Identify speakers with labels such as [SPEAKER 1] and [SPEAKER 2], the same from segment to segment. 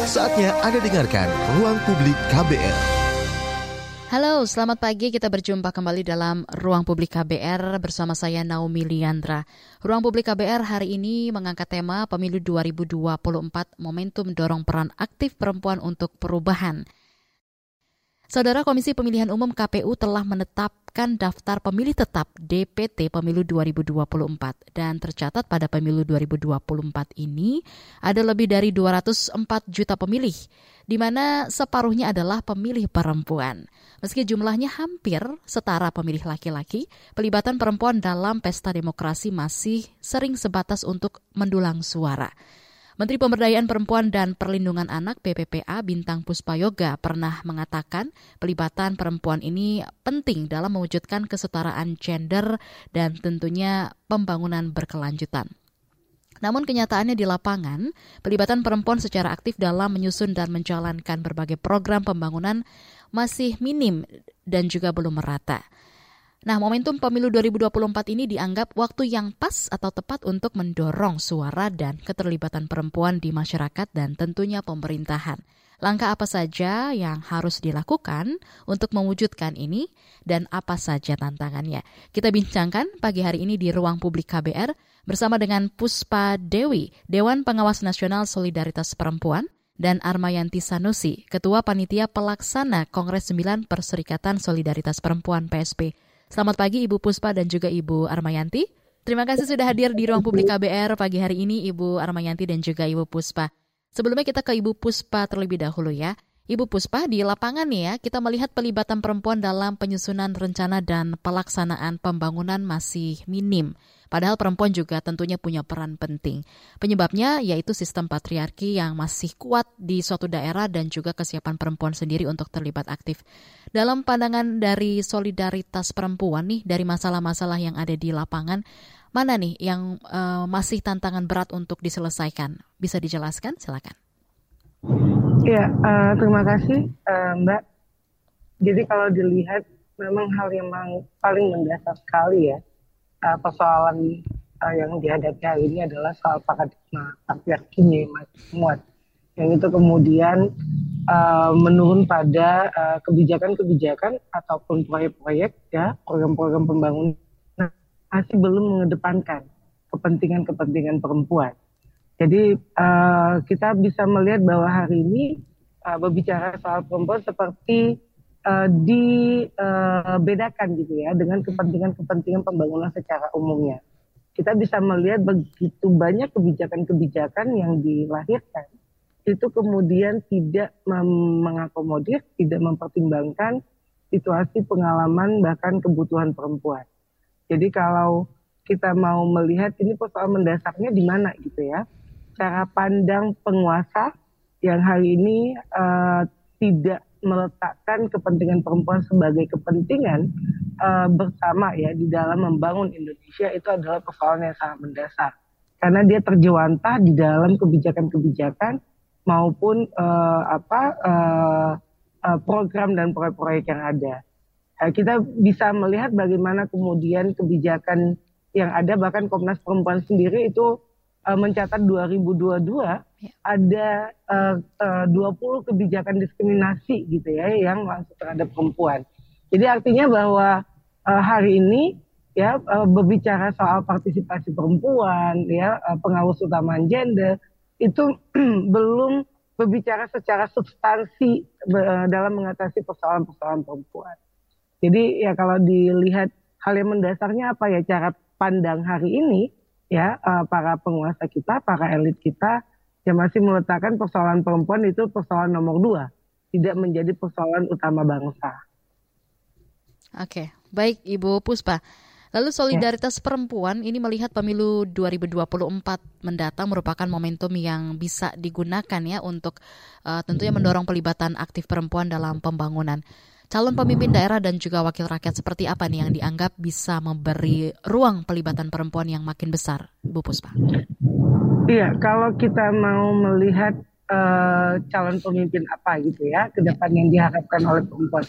[SPEAKER 1] Saatnya Anda dengarkan Ruang Publik KBR.
[SPEAKER 2] Halo, selamat pagi. Kita berjumpa kembali dalam Ruang Publik KBR bersama saya Naomi Liandra. Ruang Publik KBR hari ini mengangkat tema Pemilu 2024 Momentum Dorong Peran Aktif Perempuan untuk Perubahan. Saudara Komisi Pemilihan Umum KPU telah menetapkan daftar pemilih tetap DPT Pemilu 2024 dan tercatat pada Pemilu 2024 ini ada lebih dari 204 juta pemilih, di mana separuhnya adalah pemilih perempuan. Meski jumlahnya hampir setara pemilih laki-laki, pelibatan perempuan dalam pesta demokrasi masih sering sebatas untuk mendulang suara. Menteri Pemberdayaan Perempuan dan Perlindungan Anak PPPA Bintang Puspayoga pernah mengatakan pelibatan perempuan ini penting dalam mewujudkan kesetaraan gender dan tentunya pembangunan berkelanjutan. Namun kenyataannya di lapangan, pelibatan perempuan secara aktif dalam menyusun dan menjalankan berbagai program pembangunan masih minim dan juga belum merata. Nah, momentum pemilu 2024 ini dianggap waktu yang pas atau tepat untuk mendorong suara dan keterlibatan perempuan di masyarakat dan tentunya pemerintahan. Langkah apa saja yang harus dilakukan untuk mewujudkan ini dan apa saja tantangannya? Kita bincangkan pagi hari ini di ruang publik KBR bersama dengan Puspa Dewi, Dewan Pengawas Nasional Solidaritas Perempuan, dan Armayanti Sanusi, Ketua Panitia Pelaksana Kongres 9 Perserikatan Solidaritas Perempuan PSP. Selamat pagi Ibu Puspa dan juga Ibu Armayanti. Terima kasih sudah hadir di ruang publik KBR pagi hari ini Ibu Armayanti dan juga Ibu Puspa. Sebelumnya kita ke Ibu Puspa terlebih dahulu ya. Ibu Puspa, di lapangan nih ya, kita melihat pelibatan perempuan dalam penyusunan rencana dan pelaksanaan pembangunan masih minim. Padahal perempuan juga tentunya punya peran penting. Penyebabnya yaitu sistem patriarki yang masih kuat di suatu daerah dan juga kesiapan perempuan sendiri untuk terlibat aktif. Dalam pandangan dari solidaritas perempuan nih, dari masalah-masalah yang ada di lapangan, mana nih yang uh, masih tantangan berat untuk diselesaikan? Bisa dijelaskan? Silakan.
[SPEAKER 3] Ya, uh, terima kasih uh, Mbak. Jadi kalau dilihat memang hal yang paling mendasar sekali ya uh, persoalan uh, yang dihadapi hari ini adalah soal paradigma patriarki masih muat yang itu kemudian uh, menurun pada kebijakan-kebijakan uh, ataupun proyek-proyek ya program-program pembangunan masih belum mengedepankan kepentingan-kepentingan perempuan. Jadi uh, kita bisa melihat bahwa hari ini uh, berbicara soal perempuan seperti uh, dibedakan uh, gitu ya dengan kepentingan-kepentingan pembangunan secara umumnya. Kita bisa melihat begitu banyak kebijakan-kebijakan yang dilahirkan itu kemudian tidak mengakomodir, tidak mempertimbangkan situasi pengalaman bahkan kebutuhan perempuan. Jadi kalau kita mau melihat ini persoalan mendasarnya di mana gitu ya. Cara pandang penguasa yang hari ini uh, tidak meletakkan kepentingan perempuan sebagai kepentingan uh, bersama ya di dalam membangun Indonesia itu adalah persoalan yang sangat mendasar karena dia terjewantah di dalam kebijakan-kebijakan maupun uh, apa uh, uh, program dan proyek-proyek yang ada. Uh, kita bisa melihat bagaimana kemudian kebijakan yang ada bahkan Komnas Perempuan sendiri itu uh, mencatat 2022 ya. ada uh, uh, 20 kebijakan diskriminasi gitu ya yang langsung terhadap perempuan. Jadi artinya bahwa uh, hari ini ya uh, berbicara soal partisipasi perempuan ya uh, pengawas utama gender itu belum berbicara secara substansi uh, dalam mengatasi persoalan-persoalan perempuan. Jadi ya kalau dilihat hal yang mendasarnya apa ya cara pandang hari ini ya uh, para penguasa kita, para elit kita yang masih meletakkan persoalan perempuan itu persoalan nomor dua, tidak menjadi persoalan utama bangsa.
[SPEAKER 2] Oke, baik Ibu Puspa. Lalu solidaritas ya. perempuan ini melihat pemilu 2024 mendatang merupakan momentum yang bisa digunakan ya untuk uh, tentunya mendorong pelibatan aktif perempuan dalam pembangunan calon pemimpin daerah dan juga wakil rakyat seperti apa nih yang dianggap bisa memberi ruang pelibatan perempuan yang makin besar, Bu Puspa?
[SPEAKER 3] Iya, kalau kita mau melihat uh, calon pemimpin apa gitu ya ke depan yang diharapkan oleh perempuan,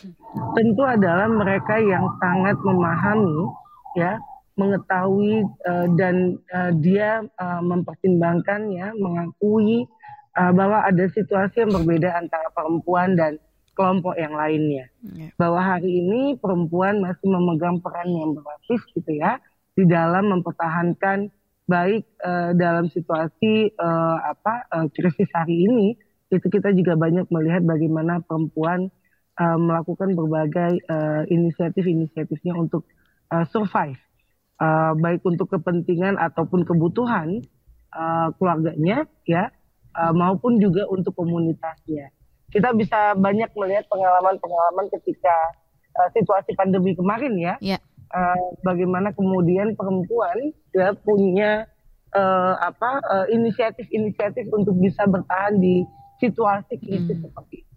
[SPEAKER 3] tentu adalah mereka yang sangat memahami ya mengetahui uh, dan uh, dia uh, mempertimbangkan ya mengakui bahwa ada situasi yang berbeda antara perempuan dan kelompok yang lainnya. Yeah. Bahwa hari ini perempuan masih memegang peran yang berlapis gitu ya di dalam mempertahankan baik uh, dalam situasi uh, apa uh, krisis hari ini itu kita juga banyak melihat bagaimana perempuan uh, melakukan berbagai uh, inisiatif-inisiatifnya untuk uh, survive uh, baik untuk kepentingan ataupun kebutuhan uh, keluarganya ya uh, maupun juga untuk komunitasnya kita bisa banyak melihat pengalaman-pengalaman ketika uh, situasi pandemi kemarin ya yeah uh, bagaimana kemudian perempuan ya punya uh, apa uh, inisiatif-inisiatif untuk bisa bertahan di situasi krisis hmm. seperti itu.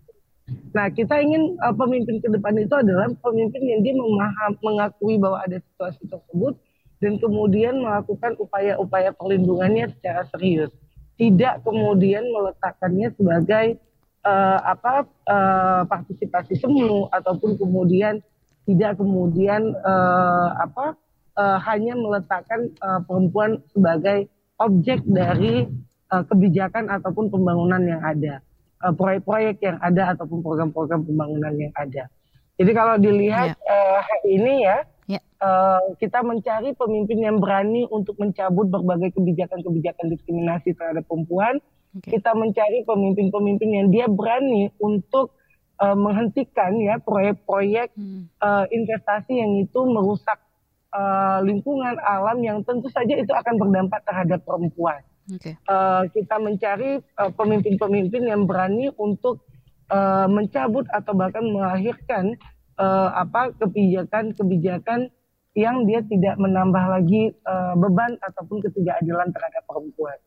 [SPEAKER 3] Nah, kita ingin uh, pemimpin ke depan itu adalah pemimpin yang dia memaham, mengakui bahwa ada situasi tersebut dan kemudian melakukan upaya-upaya perlindungannya secara serius. Tidak kemudian meletakkannya sebagai uh, apa uh, partisipasi semu ataupun kemudian tidak kemudian uh, apa uh, hanya meletakkan uh, perempuan sebagai objek dari uh, kebijakan ataupun pembangunan yang ada, proyek-proyek uh, yang ada ataupun program-program pembangunan yang ada. Jadi kalau dilihat yeah. uh, hari ini ya, yeah. Ya. uh, kita mencari pemimpin yang berani untuk mencabut berbagai kebijakan-kebijakan diskriminasi terhadap perempuan. Okay. Kita mencari pemimpin-pemimpin yang dia berani untuk uh, menghentikan ya proyek-proyek hmm. uh, investasi yang itu merusak uh, lingkungan alam yang tentu saja itu akan berdampak terhadap perempuan. Okay. Uh, kita mencari pemimpin-pemimpin uh, yang berani untuk uh, mencabut atau bahkan melahirkan uh, apa kebijakan-kebijakan yang dia tidak menambah lagi uh, beban ataupun ketidakadilan terhadap perempuan.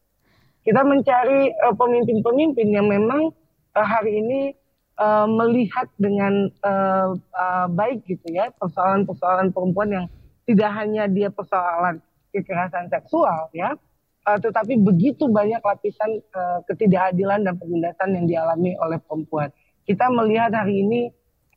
[SPEAKER 3] Kita mencari pemimpin-pemimpin uh, yang memang uh, hari ini uh, melihat dengan uh, uh, baik gitu ya persoalan-persoalan perempuan yang tidak hanya dia persoalan kekerasan seksual ya, uh, tetapi begitu banyak lapisan uh, ketidakadilan dan penindasan yang dialami oleh perempuan. Kita melihat hari ini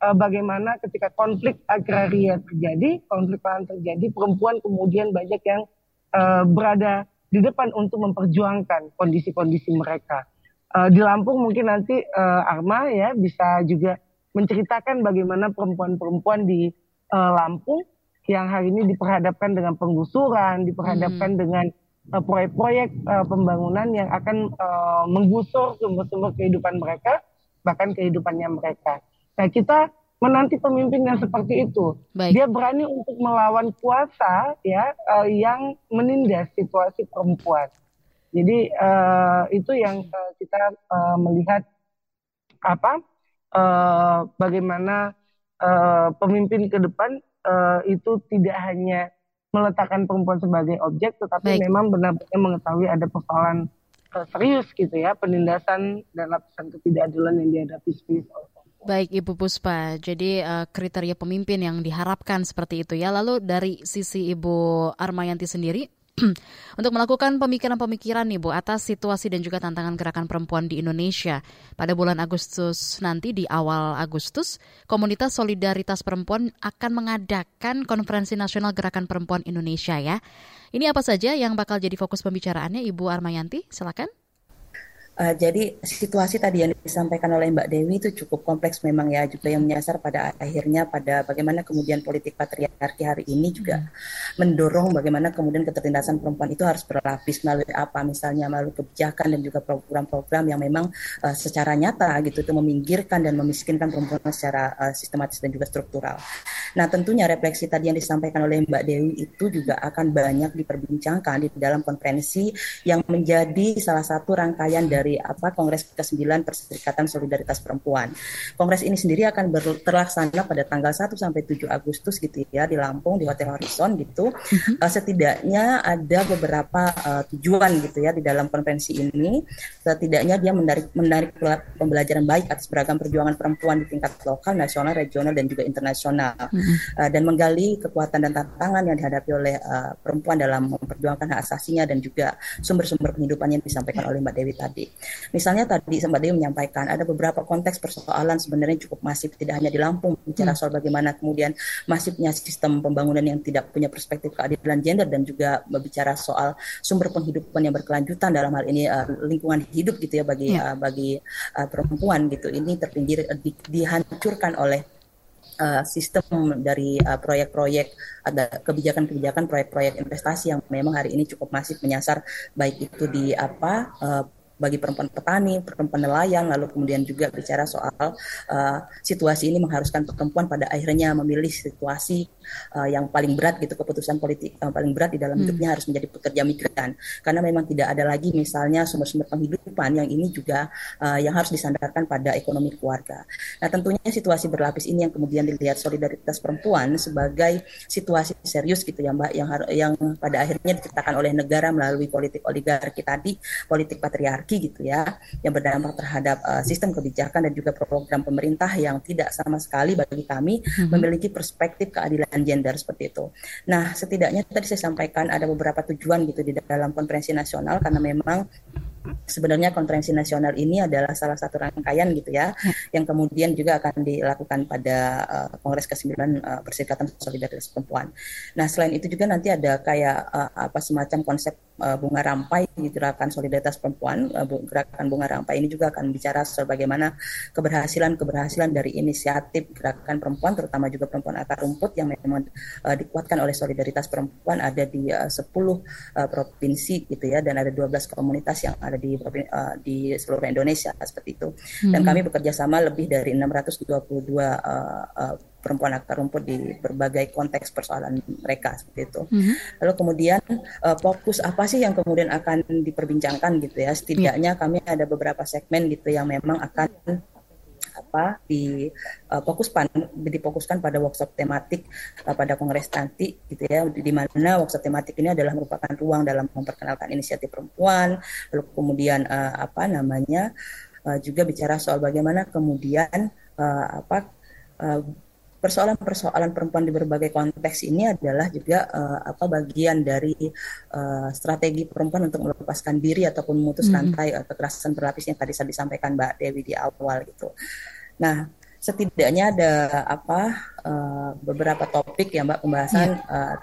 [SPEAKER 3] uh, bagaimana ketika konflik agraria terjadi, konflik lahan terjadi, perempuan kemudian banyak yang uh, berada di depan untuk memperjuangkan kondisi-kondisi mereka uh, di Lampung mungkin nanti uh, Arma ya bisa juga menceritakan bagaimana perempuan-perempuan di uh, Lampung yang hari ini diperhadapkan dengan penggusuran, diperhadapkan hmm. dengan proyek-proyek uh, pembangunan yang akan uh, menggusur sumber-sumber kehidupan mereka, bahkan kehidupannya mereka. Nah kita menanti pemimpin yang seperti itu. Baik. Dia berani untuk melawan kuasa ya uh, yang menindas situasi perempuan. Jadi uh, itu yang uh, kita uh, melihat apa uh, bagaimana uh, pemimpin ke depan uh, itu tidak hanya meletakkan perempuan sebagai objek, tetapi Baik. memang benar-benar mengetahui ada persoalan uh, serius gitu ya penindasan dan lapisan ketidakadilan yang dihadapi sebagai
[SPEAKER 2] Baik Ibu Puspa, jadi uh, kriteria pemimpin yang diharapkan seperti itu ya. Lalu dari sisi Ibu Armayanti sendiri, untuk melakukan pemikiran-pemikiran nih Bu atas situasi dan juga tantangan gerakan perempuan di Indonesia. Pada bulan Agustus nanti di awal Agustus, Komunitas Solidaritas Perempuan akan mengadakan Konferensi Nasional Gerakan Perempuan Indonesia ya. Ini apa saja yang bakal jadi fokus pembicaraannya Ibu Armayanti? Silakan.
[SPEAKER 4] Uh, jadi situasi tadi yang disampaikan oleh Mbak Dewi itu cukup kompleks memang ya juga yang menyasar pada akhirnya pada bagaimana kemudian politik patriarki hari ini juga hmm. mendorong bagaimana kemudian ketertindasan perempuan itu harus berlapis melalui apa misalnya melalui kebijakan dan juga program-program yang memang uh, secara nyata gitu itu meminggirkan dan memiskinkan perempuan secara uh, sistematis dan juga struktural. Nah tentunya refleksi tadi yang disampaikan oleh Mbak Dewi itu juga akan banyak diperbincangkan di dalam konferensi yang menjadi salah satu rangkaian dari dari apa Kongres ke-9 Perserikatan Solidaritas Perempuan. Kongres ini sendiri akan terlaksana pada tanggal 1 sampai 7 Agustus gitu ya di Lampung di Hotel Horizon gitu. Uh, setidaknya ada beberapa uh, tujuan gitu ya di dalam konvensi ini. Setidaknya dia menarik menarik pembelajaran baik atas beragam perjuangan perempuan di tingkat lokal, nasional, regional dan juga internasional. Uh, dan menggali kekuatan dan tantangan yang dihadapi oleh uh, perempuan dalam memperjuangkan hak asasinya dan juga sumber-sumber penghidupan yang disampaikan oleh Mbak Dewi tadi. Misalnya tadi sempat dia menyampaikan ada beberapa konteks persoalan sebenarnya cukup masif tidak hanya di Lampung bicara hmm. soal bagaimana kemudian masifnya sistem pembangunan yang tidak punya perspektif keadilan gender dan juga berbicara soal sumber penghidupan yang berkelanjutan dalam hal ini uh, lingkungan hidup gitu ya bagi yeah. uh, bagi uh, perempuan gitu ini terpinggir uh, di, dihancurkan oleh uh, sistem dari uh, proyek-proyek ada kebijakan-kebijakan proyek-proyek investasi yang memang hari ini cukup masif menyasar baik itu di apa uh, bagi perempuan petani, perempuan nelayan, lalu kemudian juga bicara soal uh, situasi ini mengharuskan perempuan pada akhirnya memilih situasi uh, yang paling berat gitu keputusan politik yang paling berat di dalam hmm. hidupnya harus menjadi pekerja migran karena memang tidak ada lagi misalnya sumber-sumber penghidupan yang ini juga uh, yang harus disandarkan pada ekonomi keluarga. Nah tentunya situasi berlapis ini yang kemudian dilihat solidaritas perempuan sebagai situasi serius gitu ya Mbak yang yang pada akhirnya diceritakan oleh negara melalui politik oligarki tadi, politik patriarki gitu ya yang berdampak terhadap uh, sistem kebijakan dan juga program pemerintah yang tidak sama sekali bagi kami hmm. memiliki perspektif keadilan gender seperti itu. Nah, setidaknya tadi saya sampaikan ada beberapa tujuan gitu di dalam konferensi nasional karena memang sebenarnya konferensi nasional ini adalah salah satu rangkaian gitu ya, ya. yang kemudian juga akan dilakukan pada uh, Kongres ke-9 uh, Perserikatan Solidaritas Perempuan. Nah, selain itu juga nanti ada kayak uh, apa semacam konsep uh, bunga rampai gerakan solidaritas perempuan. Uh, gerakan bunga rampai ini juga akan bicara soal bagaimana keberhasilan-keberhasilan dari inisiatif gerakan perempuan terutama juga perempuan akar rumput yang memang uh, dikuatkan oleh solidaritas perempuan ada di uh, 10 uh, provinsi gitu ya dan ada 12 komunitas yang ada di uh, di seluruh Indonesia seperti itu. Dan hmm. kami bekerja sama lebih dari 622 uh, uh, perempuan akar rumput di berbagai konteks persoalan mereka seperti itu. Mm-hmm. Lalu kemudian uh, fokus apa sih yang kemudian akan diperbincangkan gitu ya? Setidaknya yeah. kami ada beberapa segmen gitu yang memang akan apa di uh, fokuskan difokuskan pada workshop tematik uh, pada kongres nanti gitu ya di, di mana workshop tematik ini adalah merupakan ruang dalam memperkenalkan inisiatif perempuan lalu kemudian uh, apa namanya uh, juga bicara soal bagaimana kemudian uh, apa uh, persoalan-persoalan perempuan di berbagai konteks ini adalah juga uh, apa bagian dari uh, strategi perempuan untuk melepaskan diri ataupun memutus mm-hmm. rantai uh, kekerasan berlapis yang tadi saya disampaikan Mbak Dewi di awal gitu. Nah, setidaknya ada apa uh, beberapa topik ya Mbak pembahasan yeah. uh,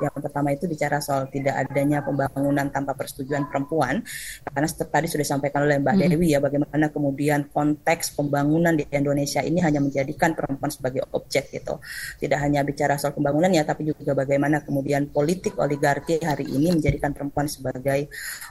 [SPEAKER 4] yang pertama itu bicara soal tidak adanya pembangunan tanpa persetujuan perempuan, karena tadi sudah disampaikan oleh Mbak hmm. Dewi ya bagaimana kemudian konteks pembangunan di Indonesia ini hanya menjadikan perempuan sebagai objek gitu. Tidak hanya bicara soal pembangunan ya, tapi juga bagaimana kemudian politik oligarki hari ini menjadikan perempuan sebagai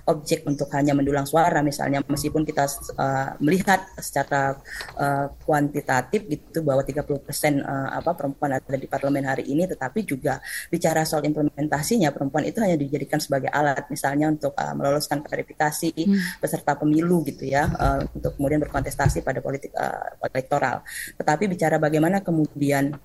[SPEAKER 4] objek untuk hanya mendulang suara misalnya meskipun kita uh, melihat secara uh, kuantitatif gitu bahwa 30% uh, eh, apa perempuan ada di parlemen hari ini tetapi juga bicara soal implementasinya perempuan itu hanya dijadikan sebagai alat misalnya untuk uh, meloloskan verifikasi hmm. peserta pemilu gitu ya uh, untuk kemudian berkontestasi pada politik uh, elektoral. Tetapi bicara bagaimana kemudian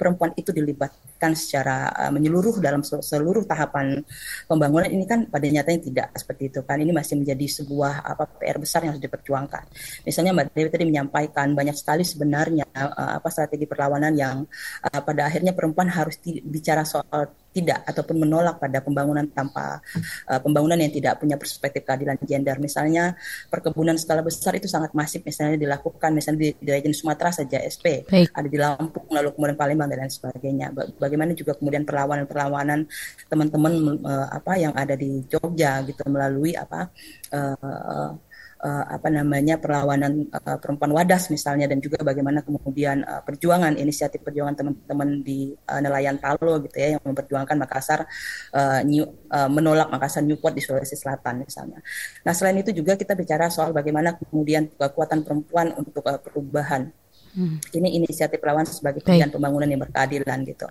[SPEAKER 4] perempuan itu dilibatkan secara uh, menyeluruh dalam seluruh tahapan pembangunan ini kan pada nyatanya tidak seperti itu kan ini masih menjadi sebuah apa PR besar yang harus diperjuangkan. Misalnya Mbak Dewi tadi menyampaikan banyak sekali sebenarnya uh, apa strategi perlawanan yang uh, pada akhirnya perempuan harus bicara soal tidak ataupun menolak pada pembangunan tanpa uh, pembangunan yang tidak punya perspektif keadilan gender. Misalnya perkebunan skala besar itu sangat masif misalnya dilakukan misalnya di, di region Sumatera saja SP, Baik. ada di Lampung lalu kemudian Palembang dan lain sebagainya. Bagaimana juga kemudian perlawanan-perlawanan teman-teman uh, apa yang ada di Jogja gitu melalui apa uh, uh, apa namanya perlawanan uh, perempuan wadas misalnya dan juga bagaimana kemudian uh, perjuangan inisiatif perjuangan teman-teman di uh, nelayan Palo gitu ya yang memperjuangkan Makassar uh, new, uh, menolak Makassar Newport di Sulawesi Selatan misalnya. Nah selain itu juga kita bicara soal bagaimana kemudian kekuatan perempuan untuk uh, perubahan. Hmm. Ini inisiatif perlawanan sebagai pilihan pembangunan yang berkeadilan gitu,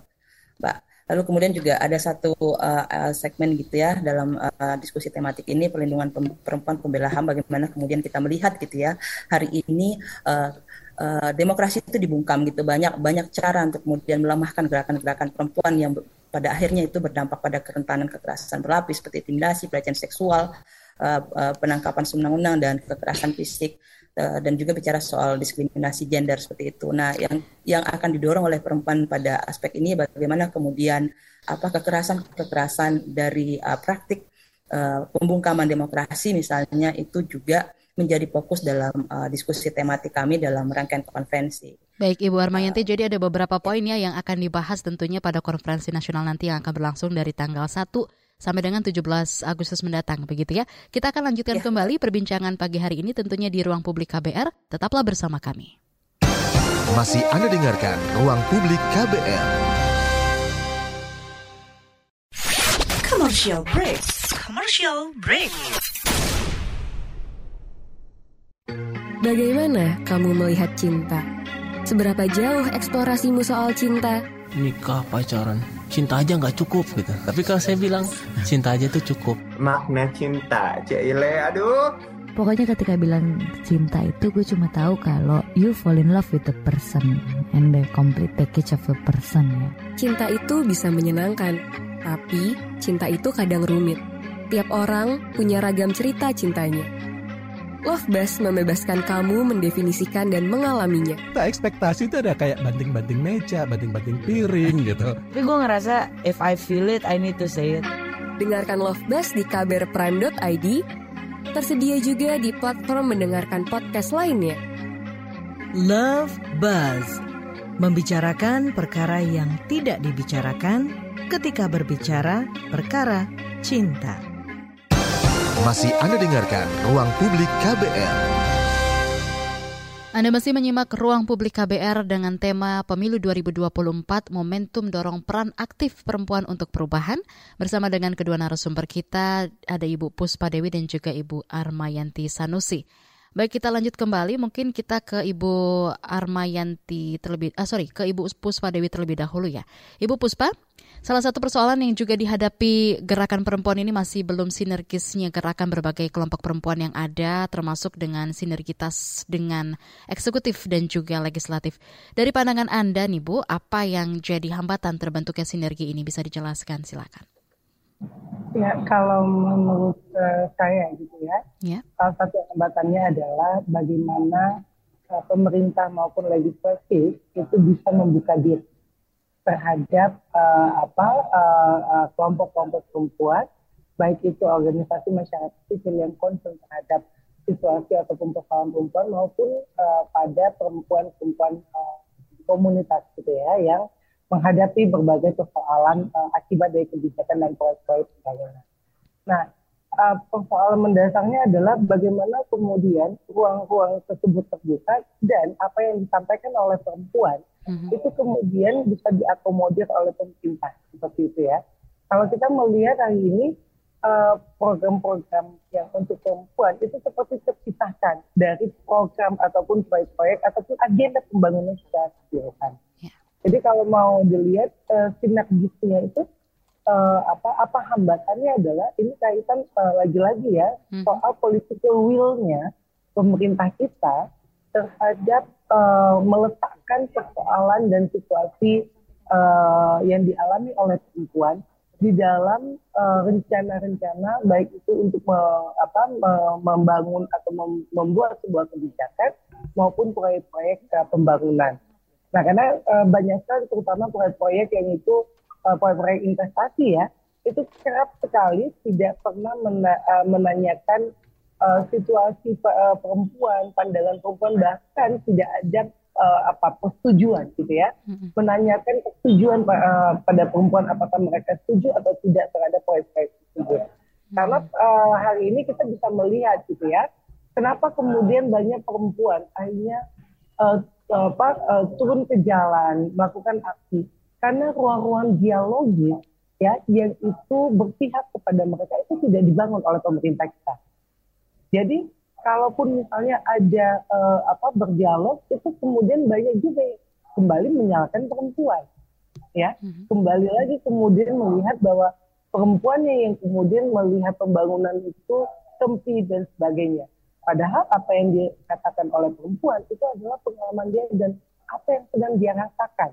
[SPEAKER 4] Mbak. Lalu kemudian juga ada satu uh, segmen gitu ya dalam uh, diskusi tematik ini perlindungan perempuan pembela HAM bagaimana kemudian kita melihat gitu ya hari ini uh, uh, demokrasi itu dibungkam gitu. Banyak banyak cara untuk kemudian melemahkan gerakan-gerakan perempuan yang pada akhirnya itu berdampak pada kerentanan kekerasan berlapis seperti intimidasi, pelecehan seksual, uh, uh, penangkapan semena-mena dan kekerasan fisik dan juga bicara soal diskriminasi gender seperti itu. Nah, yang yang akan didorong oleh perempuan pada aspek ini bagaimana kemudian apa kekerasan-kekerasan dari uh, praktik uh, pembungkaman demokrasi misalnya itu juga menjadi fokus dalam uh, diskusi tematik kami dalam rangkaian konferensi.
[SPEAKER 2] Baik Ibu Armayanti, uh, jadi ada beberapa poin ya yang akan dibahas tentunya pada konferensi nasional nanti yang akan berlangsung dari tanggal 1 sampai dengan 17 Agustus mendatang begitu ya. Kita akan lanjutkan ya. kembali perbincangan pagi hari ini tentunya di ruang publik KBR. Tetaplah bersama kami.
[SPEAKER 1] Masih Anda dengarkan Ruang Publik KBR.
[SPEAKER 5] Commercial break. Commercial break.
[SPEAKER 6] Bagaimana kamu melihat cinta? Seberapa jauh eksplorasimu soal cinta?
[SPEAKER 7] Nikah, pacaran, cinta aja nggak cukup gitu. Tapi kalau saya bilang cinta aja tuh cukup.
[SPEAKER 8] Makna cinta, Cile, aduh.
[SPEAKER 9] Pokoknya ketika bilang cinta itu gue cuma tahu kalau you fall in love with the person and the complete package of a person ya.
[SPEAKER 6] Cinta itu bisa menyenangkan, tapi cinta itu kadang rumit. Tiap orang punya ragam cerita cintanya. Love Bus membebaskan kamu mendefinisikan dan mengalaminya.
[SPEAKER 10] Tak ekspektasi itu ada kayak banting-banting meja, banting-banting piring gitu.
[SPEAKER 11] Tapi gue ngerasa if I feel it, I need to say it.
[SPEAKER 6] Dengarkan Love Bus di kbrprime.id. Tersedia juga di platform mendengarkan podcast lainnya.
[SPEAKER 5] Love Buzz membicarakan perkara yang tidak dibicarakan ketika berbicara perkara cinta.
[SPEAKER 1] Masih Anda dengarkan Ruang Publik KBR.
[SPEAKER 2] Anda masih menyimak Ruang Publik KBR dengan tema Pemilu 2024 Momentum Dorong Peran Aktif Perempuan untuk Perubahan. Bersama dengan kedua narasumber kita, ada Ibu Puspa Dewi dan juga Ibu Armayanti Sanusi. Baik kita lanjut kembali, mungkin kita ke Ibu Armayanti terlebih, ah sorry, ke Ibu Puspa Dewi terlebih dahulu ya. Ibu Puspa, Salah satu persoalan yang juga dihadapi gerakan perempuan ini masih belum sinergisnya gerakan berbagai kelompok perempuan yang ada, termasuk dengan sinergitas dengan eksekutif dan juga legislatif. Dari pandangan Anda nih Bu, apa yang jadi hambatan terbentuknya sinergi ini bisa dijelaskan? Silakan.
[SPEAKER 3] Ya, kalau menurut uh, saya gitu ya, ya, salah satu hambatannya adalah bagaimana uh, pemerintah maupun legislatif itu bisa membuka diri terhadap uh, apa uh, kelompok-kelompok perempuan, baik itu organisasi masyarakat sipil yang concern terhadap situasi ataupun persoalan perempuan maupun uh, pada perempuan-perempuan uh, komunitas gitu ya yang menghadapi berbagai persoalan uh, akibat dari kebijakan dan proyek-proyek pembangunan. Nah, uh, persoalan mendasarnya adalah bagaimana kemudian ruang-ruang tersebut terbuka dan apa yang disampaikan oleh perempuan hmm itu kemudian bisa diakomodir oleh pemerintah seperti itu ya. Kalau kita melihat hari ini uh, program-program yang untuk perempuan itu seperti terpisahkan dari program ataupun proyek-proyek ataupun agenda pembangunan secara keseluruhan. Yeah. Jadi kalau mau dilihat uh, sinergisnya itu uh, apa apa hambatannya adalah ini kaitan uh, lagi-lagi ya hmm. soal political will-nya pemerintah kita terhadap uh, meletakkan persoalan dan situasi uh, yang dialami oleh perempuan di dalam eh, rencana-rencana uh, baik itu untuk me, apa, me, membangun atau mem, membuat sebuah kebijakan maupun proyek-proyek uh, pembangunan. Nah, karena uh, banyak sekali terutama proyek-proyek yang itu uh, proyek-proyek investasi ya, itu kerap sekali tidak pernah mena, uh, menanyakan uh, situasi uh, perempuan, pandangan perempuan bahkan tidak ada uh, apa persetujuan gitu ya, menanyakan persetujuan uh, pada perempuan apakah mereka setuju atau tidak terhadap proyek-proyek tersebut. Karena uh, hari ini kita bisa melihat gitu ya, kenapa kemudian banyak perempuan akhirnya uh, apa, uh, turun ke jalan melakukan aksi karena ruang-ruang dialogis ya yang itu berpihak kepada mereka itu tidak dibangun oleh pemerintah kita. Jadi kalaupun misalnya ada uh, apa berdialog itu kemudian banyak juga kembali menyalahkan perempuan ya. Mm-hmm. kembali lagi kemudian melihat bahwa perempuannya yang kemudian melihat pembangunan itu sempit dan sebagainya. Padahal apa yang dikatakan oleh perempuan itu adalah pengalaman dia dan apa yang sedang dia rasakan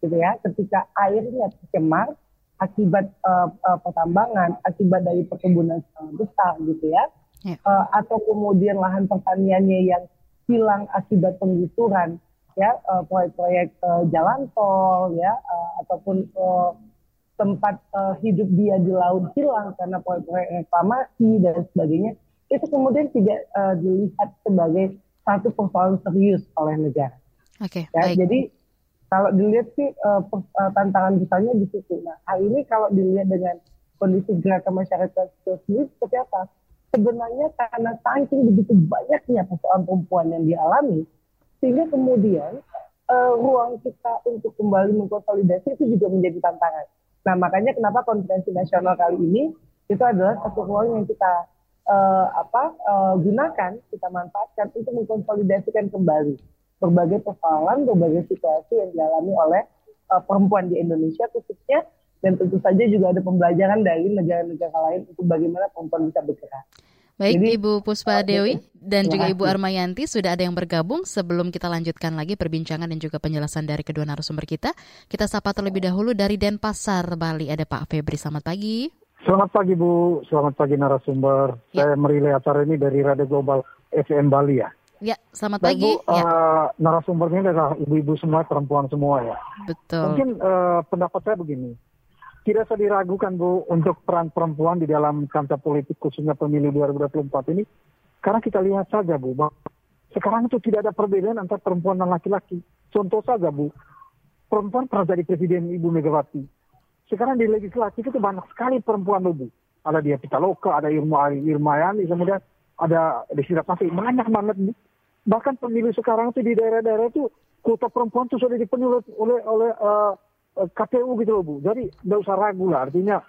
[SPEAKER 3] gitu ya. Ketika airnya tercemar akibat uh, uh, pertambangan akibat dari perkebunan besar gitu ya yeah. Ya. uh, atau kemudian lahan pertaniannya yang hilang akibat penggusuran ya uh, proyek-proyek uh, jalan tol ya uh, ataupun uh, tempat uh, hidup dia di laut hilang karena proyek-proyek reklamasi dan sebagainya itu kemudian tidak uh, dilihat sebagai satu persoalan serius oleh negara.
[SPEAKER 2] Oke, okay,
[SPEAKER 3] ya,
[SPEAKER 2] baik.
[SPEAKER 3] Jadi kalau dilihat sih uh, tantangan besarnya di situ. Nah, hal ini kalau dilihat dengan kondisi gerakan masyarakat sendiri seperti apa? Sebenarnya karena saking begitu banyaknya persoalan perempuan yang dialami, sehingga kemudian uh, ruang kita untuk kembali mengkonsolidasi itu juga menjadi tantangan. Nah, makanya kenapa konferensi nasional kali ini itu adalah satu ruang yang kita uh, apa uh, gunakan, kita manfaatkan untuk mengkonsolidasikan kembali berbagai persoalan, berbagai situasi yang dialami oleh uh, perempuan di Indonesia khususnya dan tentu saja juga ada pembelajaran dari negara-negara lain untuk bagaimana perempuan bisa bergerak.
[SPEAKER 2] Baik Jadi, Ibu Puspa Dewi dan juga Ibu Armayanti sudah ada yang bergabung sebelum kita lanjutkan lagi perbincangan dan juga penjelasan dari kedua narasumber kita. Kita sapa terlebih dahulu dari Denpasar, Bali. Ada Pak Febri, selamat pagi.
[SPEAKER 12] Selamat pagi Bu, selamat pagi narasumber. Ya. Saya merilai acara ini dari Radio Global FM Bali ya.
[SPEAKER 2] Ya, selamat pagi.
[SPEAKER 12] Bu, ya. uh, narasumbernya adalah ibu-ibu semua, perempuan semua ya.
[SPEAKER 2] Betul.
[SPEAKER 12] Mungkin uh, pendapat saya begini, tidak usah diragukan Bu untuk peran perempuan di dalam kancah politik khususnya pemilu 2024 ini. Karena kita lihat saja Bu, sekarang itu tidak ada perbedaan antara perempuan dan laki-laki. Contoh saja Bu, perempuan pernah jadi presiden Ibu Megawati. Sekarang di legislatif itu banyak sekali perempuan Bu. Ada dia Pitaloka, ada Irma Irma Yani, kemudian ada Desi Rapasi, banyak banget Bu bahkan pemilu sekarang itu di daerah-daerah itu kuota perempuan itu sudah dipenuhi oleh oleh uh, eh, KPU gitu loh bu. Jadi tidak usah ragu lah. Artinya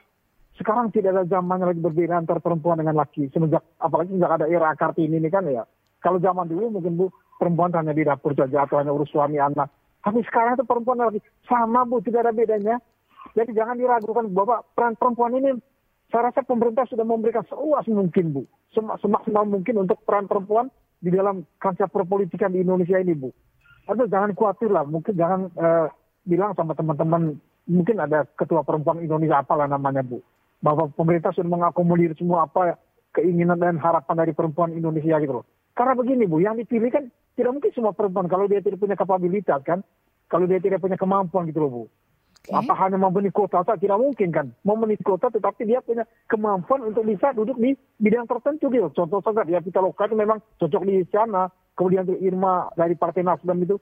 [SPEAKER 12] sekarang tidak ada zaman lagi berbeda antara perempuan dengan laki. Semenjak apalagi sejak ada era kartini ini kan ya. Kalau zaman dulu mungkin bu perempuan hanya di dapur saja atau hanya urus suami anak. Tapi sekarang itu perempuan laki sama bu tidak ada bedanya. Jadi jangan diragukan bahwa peran perempuan ini saya rasa pemerintah sudah memberikan seluas mungkin bu, semaksimal mungkin untuk peran perempuan di dalam kancah perpolitikan di Indonesia ini, Bu. Atau jangan khawatir lah, mungkin jangan uh, bilang sama teman-teman, mungkin ada ketua perempuan Indonesia apalah namanya, Bu. Bahwa pemerintah sudah mengakomodir semua apa keinginan dan harapan dari perempuan Indonesia gitu loh. Karena begini, Bu, yang dipilih kan tidak mungkin semua perempuan kalau dia tidak punya kapabilitas kan, kalau dia tidak punya kemampuan gitu loh, Bu. Okay. Apa hanya memenuhi kota saja tidak mungkin kan? Memenuhi kota tetapi dia punya kemampuan untuk bisa duduk di bidang tertentu gitu. Contoh saja dia kita lokal itu memang cocok di sana. Kemudian Irma dari Partai Nasdem itu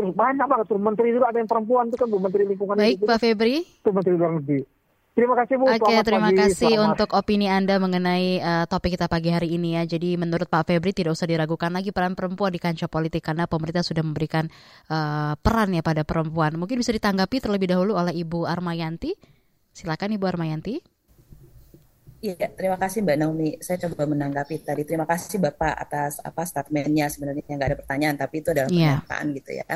[SPEAKER 12] terus banyak banget tuh menteri itu ada yang perempuan itu kan bu menteri lingkungan
[SPEAKER 2] Baik itu, Pak Febri.
[SPEAKER 12] Itu menteri luar negeri. Terima kasih Bu.
[SPEAKER 2] Oke, terima pagi. kasih Selamat. untuk opini Anda mengenai uh, topik kita pagi hari ini ya. Jadi menurut Pak Febri tidak usah diragukan lagi peran perempuan di kancah politik karena pemerintah sudah memberikan uh, peran ya pada perempuan. Mungkin bisa ditanggapi terlebih dahulu oleh Ibu Armayanti. Silakan Ibu Armayanti.
[SPEAKER 4] Iya, terima kasih Mbak Naomi. Saya coba menanggapi tadi. Terima kasih Bapak atas apa statementnya. Sebenarnya nggak ada pertanyaan, tapi itu adalah iya. pernyataan yeah. gitu ya.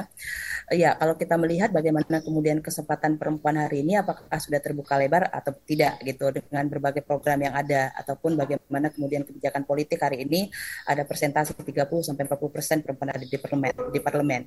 [SPEAKER 4] Iya, kalau kita melihat bagaimana kemudian kesempatan perempuan hari ini, apakah sudah terbuka lebar atau tidak gitu dengan berbagai program yang ada, ataupun bagaimana kemudian kebijakan politik hari ini ada persentase 30 sampai 40 persen perempuan ada di parlemen. Di parlemen.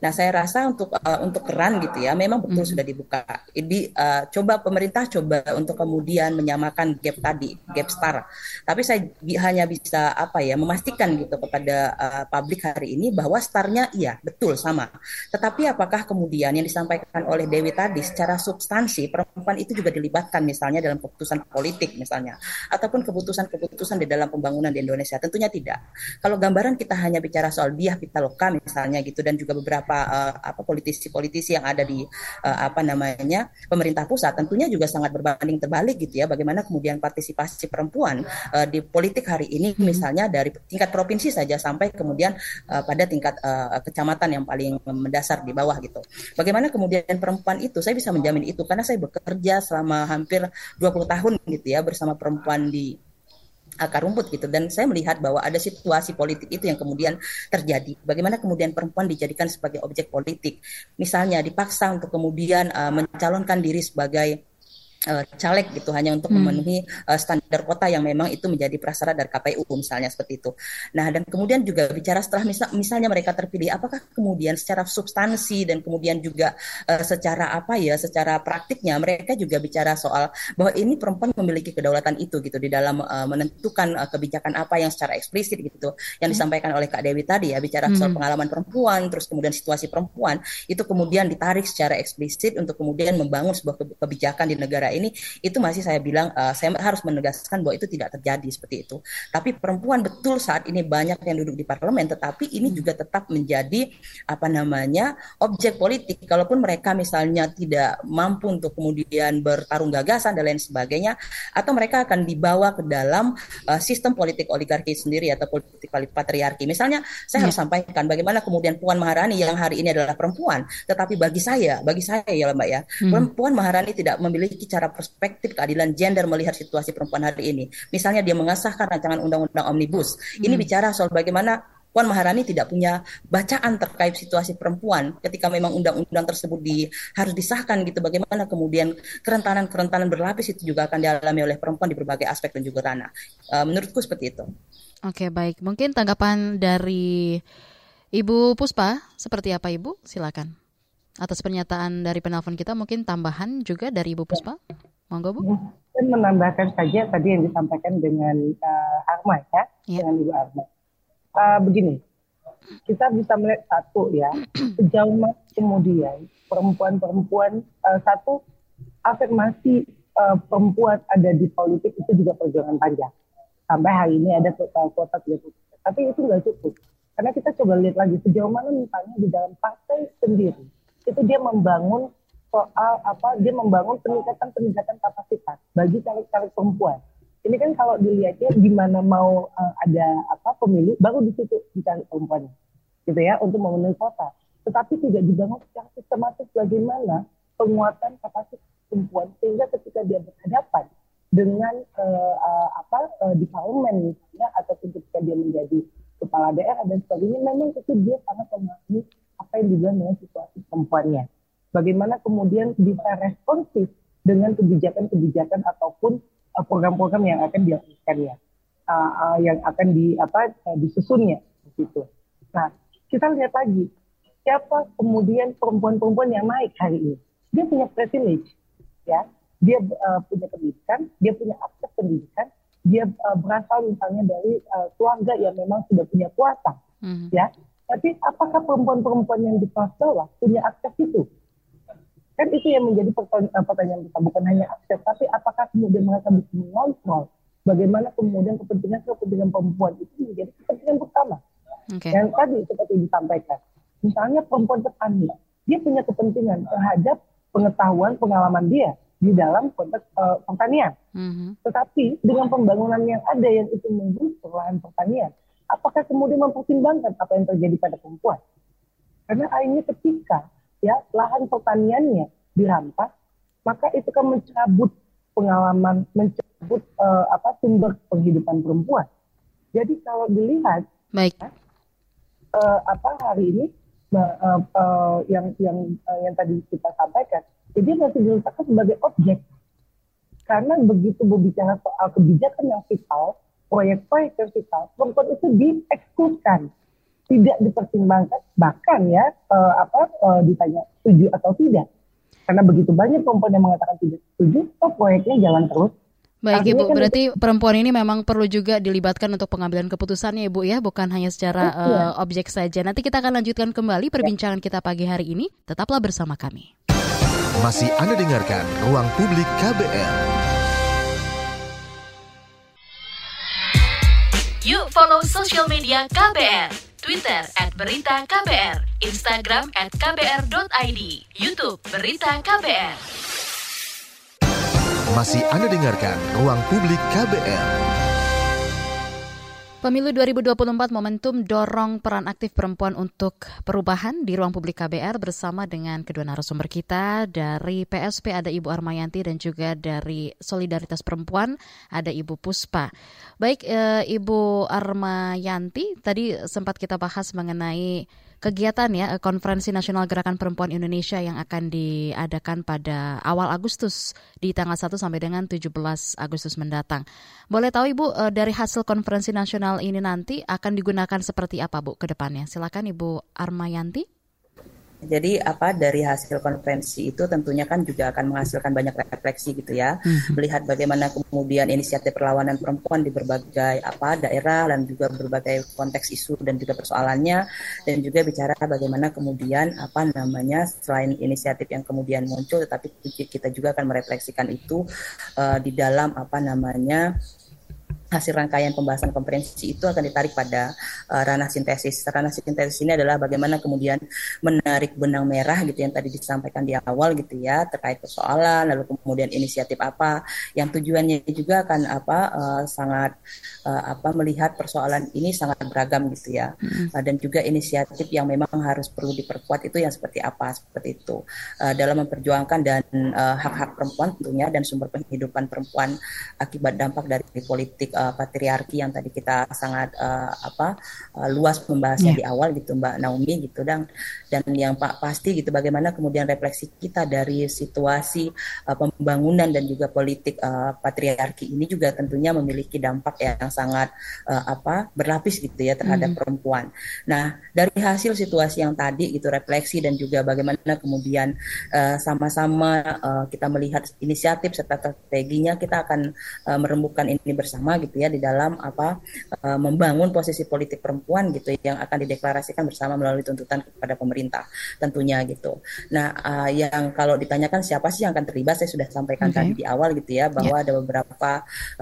[SPEAKER 4] Nah, saya rasa untuk uh, untuk keran gitu ya, memang betul hmm. sudah dibuka. Ini uh, coba pemerintah coba untuk kemudian menyamakan gap tadi di gap star. Tapi saya hanya bisa apa ya memastikan gitu kepada uh, publik hari ini bahwa starnya iya betul sama. Tetapi apakah kemudian yang disampaikan oleh Dewi tadi secara substansi perempuan itu juga dilibatkan misalnya dalam keputusan politik misalnya ataupun keputusan-keputusan di dalam pembangunan di Indonesia? Tentunya tidak. Kalau gambaran kita hanya bicara soal dia pitaloka misalnya gitu dan juga beberapa uh, apa politisi-politisi yang ada di uh, apa namanya pemerintah pusat tentunya juga sangat berbanding terbalik gitu ya bagaimana kemudian partisipasi partisipasi perempuan uh, di politik hari ini hmm. misalnya dari tingkat provinsi saja sampai kemudian uh, pada tingkat uh, kecamatan yang paling mendasar di bawah gitu. Bagaimana kemudian perempuan itu? Saya bisa menjamin itu karena saya bekerja selama hampir 20 tahun gitu ya bersama perempuan di akar rumput gitu. Dan saya melihat bahwa ada situasi politik itu yang kemudian terjadi. Bagaimana kemudian perempuan dijadikan sebagai objek politik? Misalnya dipaksa untuk kemudian uh, mencalonkan diri sebagai uh, caleg gitu hanya untuk hmm. memenuhi uh, standar kota yang memang itu menjadi prasyarat dari KPU misalnya seperti itu. Nah dan kemudian juga bicara setelah misal, misalnya mereka terpilih, apakah kemudian secara substansi dan kemudian juga uh, secara apa ya, secara praktiknya mereka juga bicara soal bahwa ini perempuan memiliki kedaulatan itu gitu di dalam uh, menentukan uh, kebijakan apa yang secara eksplisit gitu yang hmm. disampaikan oleh Kak Dewi tadi ya bicara hmm. soal pengalaman perempuan, terus kemudian situasi perempuan itu kemudian ditarik secara eksplisit untuk kemudian membangun sebuah kebijakan di negara ini itu masih saya bilang uh, saya harus menegaskan bahwa itu tidak terjadi seperti itu. Tapi perempuan betul saat ini banyak yang duduk di parlemen, tetapi ini juga tetap menjadi apa namanya objek politik. Kalaupun mereka misalnya tidak mampu untuk kemudian bertarung gagasan dan lain sebagainya, atau mereka akan dibawa ke dalam uh, sistem politik oligarki sendiri atau politik patriarki. Misalnya saya ya. harus sampaikan bagaimana kemudian Puan Maharani yang hari ini adalah perempuan, tetapi bagi saya, bagi saya ya Mbak ya, hmm. Puan Maharani tidak memiliki cara perspektif keadilan gender melihat situasi perempuan hari ini. Misalnya dia mengesahkan rancangan undang-undang omnibus. Hmm. Ini bicara soal bagaimana Puan Maharani tidak punya bacaan terkait situasi perempuan ketika memang undang-undang tersebut di, harus disahkan gitu bagaimana kemudian kerentanan-kerentanan berlapis itu juga akan dialami oleh perempuan di berbagai aspek dan juga ranah. Uh, menurutku seperti itu.
[SPEAKER 2] Oke, baik. Mungkin tanggapan dari Ibu Puspa seperti apa Ibu? Silakan atas pernyataan dari penelpon kita mungkin tambahan juga dari Ibu Puspa? Monggo Bu.
[SPEAKER 3] Dan menambahkan saja tadi yang disampaikan dengan uh, Arma ya, ya. dengan Ibu Arma. Uh, begini kita bisa melihat satu ya sejauh mana kemudian perempuan-perempuan uh, satu afirmasi uh, perempuan ada di politik itu juga perjuangan panjang. Sampai hari ini ada kuota 30 tapi itu nggak cukup. Karena kita coba lihat lagi sejauh mana misalnya di dalam partai sendiri itu dia membangun soal apa dia membangun peningkatan peningkatan kapasitas bagi caleg-caleg perempuan. Ini kan kalau dilihatnya di mana mau uh, ada apa pemilu baru di situ dicari perempuan gitu ya untuk memenuhi kota. Tetapi tidak dibangun secara sistematis bagaimana penguatan kapasitas perempuan sehingga ketika dia berhadapan dengan uh, uh, apa uh, di parlemen misalnya ataupun ketika dia menjadi kepala daerah dan sebagainya memang itu dia sangat memahami yang dibilang dengan situasi perempuannya. Bagaimana kemudian bisa responsif dengan kebijakan-kebijakan ataupun uh, program-program yang akan dilakukannya, uh, uh, yang akan di apa uh, disusunnya begitu. Nah, kita lihat lagi siapa kemudian perempuan-perempuan yang naik hari ini. Dia punya privilege, ya. Dia uh, punya pendidikan, dia punya akses pendidikan, dia uh, berasal misalnya dari uh, keluarga yang memang sudah punya kuasa, mm-hmm. ya tapi apakah perempuan-perempuan yang di kelas bawah punya akses itu? Kan itu yang menjadi eh, pertanyaan kita, bukan hanya akses, tapi apakah kemudian mereka bisa mengontrol bagaimana kemudian kepentingan-kepentingan perempuan itu menjadi kepentingan pertama. Okay. Yang tadi seperti disampaikan, misalnya perempuan petani, dia punya kepentingan terhadap pengetahuan, pengalaman dia di dalam konteks uh, pertanian. Mm-hmm. Tetapi dengan pembangunan yang ada yang itu menggusur lahan pertanian, apakah kemudian mempertimbangkan apa yang terjadi pada perempuan? Karena akhirnya ketika ya lahan pertaniannya dirampas, maka itu kan mencabut pengalaman, mencabut uh, apa sumber penghidupan perempuan. Jadi kalau dilihat,
[SPEAKER 2] baik,
[SPEAKER 3] ya, uh, apa hari ini uh, uh, yang yang uh, yang tadi kita sampaikan, jadi masih diletakkan sebagai objek. Karena begitu berbicara soal kebijakan yang vital, proyek-proyek vertikal, perempuan itu diekskluskan, tidak dipertimbangkan, bahkan ya uh, apa uh, ditanya setuju atau tidak. Karena begitu banyak perempuan yang mengatakan tidak setuju, oh proyeknya jalan terus.
[SPEAKER 2] Baik Ibu, kan berarti itu, perempuan ini memang perlu juga dilibatkan untuk pengambilan keputusannya Ibu ya, bukan hanya secara uh, objek saja. Nanti kita akan lanjutkan kembali perbincangan ya. kita pagi hari ini. Tetaplah bersama kami.
[SPEAKER 1] Masih Anda dengarkan Ruang Publik KBR.
[SPEAKER 13] Yuk follow social media KBR. Twitter at Berita KBR, Instagram at KBR.id, Youtube Berita KBR.
[SPEAKER 1] Masih Anda dengarkan Ruang Publik KBR.
[SPEAKER 2] Pemilu 2024 momentum dorong peran aktif perempuan untuk perubahan di ruang publik KBR bersama dengan kedua narasumber kita dari PSP ada Ibu Armayanti dan juga dari Solidaritas Perempuan ada Ibu Puspa. Baik e, Ibu Armayanti, tadi sempat kita bahas mengenai kegiatan ya eh, Konferensi Nasional Gerakan Perempuan Indonesia yang akan diadakan pada awal Agustus di tanggal 1 sampai dengan 17 Agustus mendatang. Boleh tahu Ibu eh, dari hasil konferensi nasional ini nanti akan digunakan seperti apa Bu ke depannya? Silakan Ibu Armayanti.
[SPEAKER 4] Jadi apa dari hasil konferensi itu tentunya kan juga akan menghasilkan banyak refleksi gitu ya, hmm. melihat bagaimana kemudian inisiatif perlawanan perempuan di berbagai apa daerah dan juga berbagai konteks isu dan juga persoalannya dan juga bicara bagaimana kemudian apa namanya selain inisiatif yang kemudian muncul, tetapi kita juga akan merefleksikan itu uh, di dalam apa namanya hasil rangkaian pembahasan konferensi itu akan ditarik pada uh, ranah sintesis. Ranah sintesis ini adalah bagaimana kemudian menarik benang merah gitu yang tadi disampaikan di awal gitu ya terkait persoalan lalu kemudian inisiatif apa yang tujuannya juga akan apa uh, sangat uh, apa melihat persoalan ini sangat beragam gitu ya hmm. uh, dan juga inisiatif yang memang harus perlu diperkuat itu yang seperti apa seperti itu uh, dalam memperjuangkan dan hak-hak uh, perempuan tentunya dan sumber penghidupan perempuan akibat dampak dari politik uh, patriarki yang tadi kita sangat uh, apa uh, luas membahasnya yeah. di awal gitu Mbak Naomi gitu dan dan yang pak pasti gitu bagaimana kemudian refleksi kita dari situasi uh, pembangunan dan juga politik uh, patriarki ini juga tentunya memiliki dampak yang sangat uh, apa berlapis gitu ya terhadap mm. perempuan. Nah dari hasil situasi yang tadi gitu refleksi dan juga bagaimana kemudian sama-sama uh, kita melihat inisiatif serta strateginya kita akan uh, merembukan ini bersama gitu gitu ya di dalam apa uh, membangun posisi politik perempuan gitu yang akan dideklarasikan bersama melalui tuntutan kepada pemerintah tentunya gitu. Nah, uh, yang kalau ditanyakan siapa sih yang akan terlibat saya sudah sampaikan okay. tadi di awal gitu ya bahwa yeah. ada beberapa